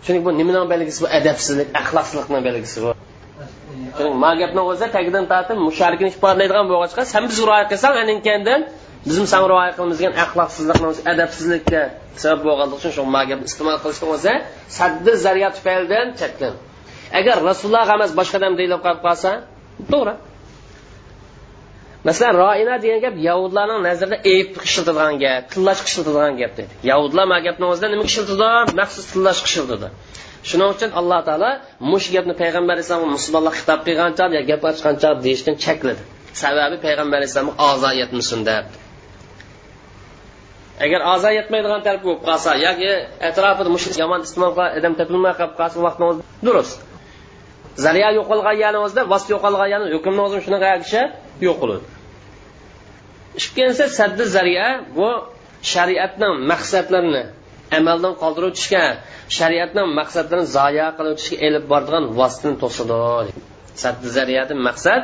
Chunki bu nimaning belgisi bu adabsizlik axloqsizlikning belgisi bu. Ma gapni o'zi tagidan tortib musharikni isbotlaydigan bo'lg'achqa san biz rioya qilsang aninkandan bizim san rioya qilmizgan axloqsizlikni adabsizlikka sabab bo'lganligi uchun shu magab iste'mol qilishni o'zi saddi zariya tufaylidan chekkan agar rasululloh emas boshqa odam deyilib qolib qolsa to'g'ri. Masalan roina degan gap yahudlarning nazarida eyib ishlatadigan gap tillash ishlatadigan gap dedi yahudlar ma gapni o'zida nima ishlatadi maxsus tillash ishlatadi shuning uchun alloh taolo mush gapni payg'ambar alayhissalom musulmonlar xitob qilgancha gap ochgancha deyishdan chekladi. Sababi payg'ambar alayhissalomga ozor yetmasin deb agar a'zo yetmaydigan taraf bo'lib qolsa yoki atrofida mush yomon iste'mol qilgan odam topilmay qolib qolsa vaqtni durust. Zariya yo'qolgani o'zida vosita yani hukmni o'zim shunaqa kishi yo'q ikkinchisi saddi zariya bu shariatning maqsadlarini amaldan qoldirib tushgan. Shariatning maqsadlarini zoya qiluvchiga elib boradigan vositani to'sadi. Saddi zariyadi maqsad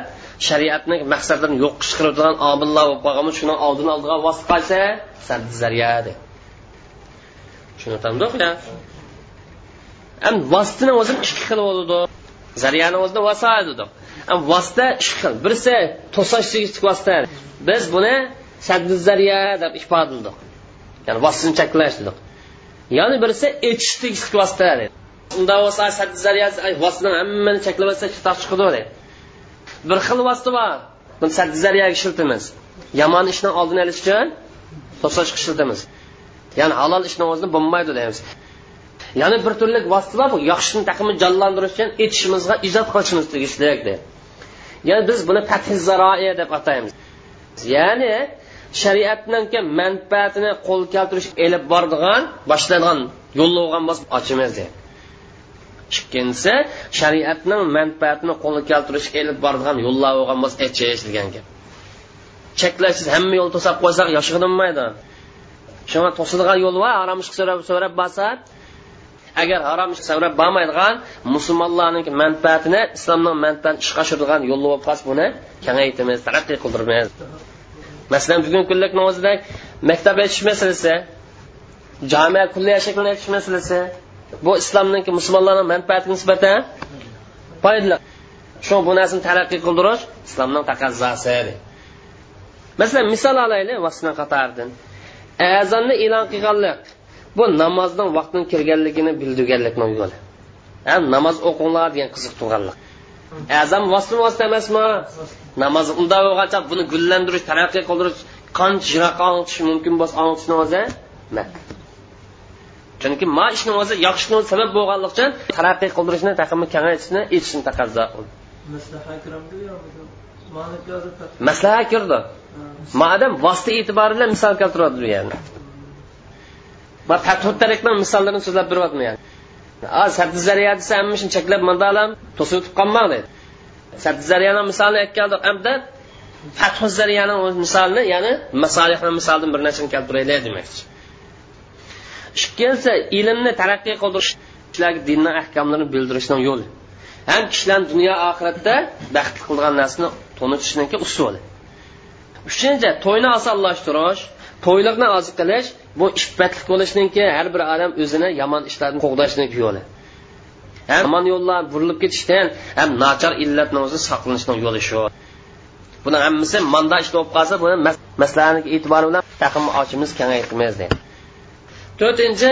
shariatni maqsadlarini yo'q chiqaradigan omillar bo'lib qolganmi shuni oldini oldigan vosita qaysi? Saddi zariya tushunatamiz ham vositani o'zini ikki xil bo'ladi zariyani o'zida vasoil dedik vosita ikki xil birisi to'sash tegishlik vosita. Biz buni saddi zariya deb ifodaladik ya'ni vositani cheklash dedik yana birisi etish tegishlik vosita unda bo'lsa saddi vositani hammani cheklab olsa chiqadi deydi bir xil vosita bor. Buni saddi zariyaga ishlatamiz yomon ishni oldini olish uchun to'sashga ishlatamiz ya'ni halol ishni o'zini bo'lmaydi deymiz. Yana bir turli vositalar bu yaxshini taqimi jonlantirish uchun etishimizga ijod qilishimiz tegishli ya'ni biz buni fathi zaroi deb ataymiz. Ya'ni shariatniki manfaatini qo'l keltirish elib bordigan boshlangan yo'llovgan bo'lsa ochimiz deydi ikkinchisi shariatning manfaatini qo'lga keltirish elib bordigan yo'llar bo'lgan bo'lsa echish degan gap. Cheklashsiz hamma yo'l to'sab qo'ysak yashag'inmaydi shunga to'sadigan yo'l bor harom ishga so'rab so'rab borsa agar harom ishga so'rab bormaydigan musulmonlarning manfaatini islomning manfaatini ishga oshiradigan yo'l bo'lib qolsa buni kengaytimiz taraqqiy qildirmaymiz masalan bugungi kunlikni o'zida maktab aytish masalasi jamiya kulliya shaklini aytish masalasi bu islomniki musulmonlarning manfaatiga nisbatan foydali. Shu bu narsani taraqqiy qildirish islomning taqozosi masalan misol olaylik vasna qatoridan azonni e'lon qilganlik bu namozning vaqtini kirganligini bildirganlikni yo'li? Namoz o'qinglar degan qiziqtirganlik. Azon vosita vosita emasmi? Namoz unda bo'lgancha buni gullantirish taraqqiy qildirish qancha yiroqqa anglitish mumkin bo'lsa anglitishni o'zi chunki ma ishni o'zi yaxshini o'zi sabab bo'lganligi uchun taraqqiy qildirishni taqimi kengaytishni etishni taqozo maslaha kirdi madam vosita e'tibori bilan misol keltiradi bu yerni tarikdan misollarini so'zlab beryapman yani sabzi zariya desa hamma ishni cheklab mandalam to'sib o'tib qolmang deydi sabzi zariyani misolini aytgandik hamda fathu zariyani misolini ya'ni masolihni misolidan bir narsani keltiraylik demoqchi ikkinchisi ilmni taraqqiy qildirish kishilarga dinni ahkomlarini bildirishning yo'li. Ham kishilarni dunyo oxiratda baxtli qilgan narsani to'nitishniki usuli. Uchinchi to'yni osonlashtirish to'yliqni oz qilish bu ishbatlik bo'lishniki har bir odam o'zini yomon ishlarni qo'g'dashniki yo'li. Ham yomon yo'llar burilib ketishdan ham nachar illatni o'zi saqlanishning yo'li shu buni hammasi manda ish bo'lib qolsa buni masalani e'tibori bilan taqim ochimiz kengaytiramiz deydi to'rtinchi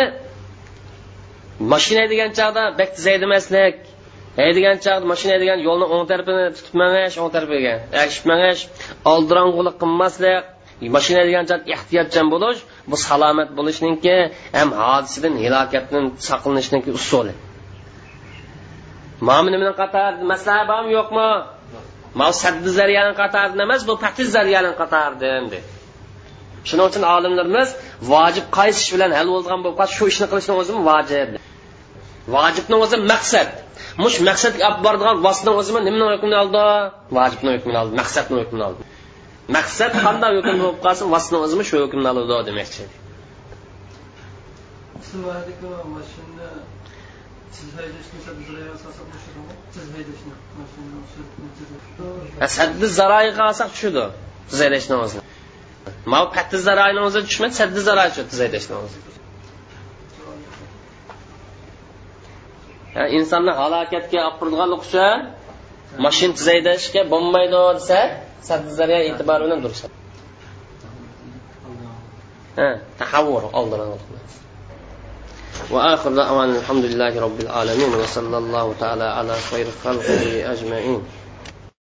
mashina degan chog'da bak haydamaslik haydagan chog'da mashina degan yo'lni o'ng tarafini tutib mangash o'ng tarafiga agishib mangash oldirong'ulik qilmaslik mashina degan ehtiyotchan bo'lish bu salomat bo'lishninki ham hodisadan halokatdan saqlanishniki usuli mana bilan qatar maslahat bormi yo'qmi? Mana saddi zariyani qatorida emas bu patiz zariyani qatoridan dedi shuning uchun olimlarimiz vojib qaysi ish bilan hal bo'lgan bo'lib qolsa shu ishni qilishni o'zi vojib. Vojibni o'zi maqsad. Mush maqsadga olib boradigan vositani o'zi nimani hukmini oldi? Vojibni hukmini oldi maqsadni hukmini oldi. Maqsad qanday hukm bo'lib qolsin vositani o'zimi shu hukmni oladi demoqchi. Saddi zaroiga olsak tushidi siz haydashni o'zini ma patti zaroyini o'zi tushmadi saddi zaroy shu siz haydashni o'zi insonni halokatga olib boradiganlik uchun mashina tiz haydashga bo'lmaydi desa saddi zarya e'tibori bilan dursa tahavvur oldin وآخر دعوانا الحمد لله رب العالمين وصلى الله تعالى على خير خلقه أجمعين.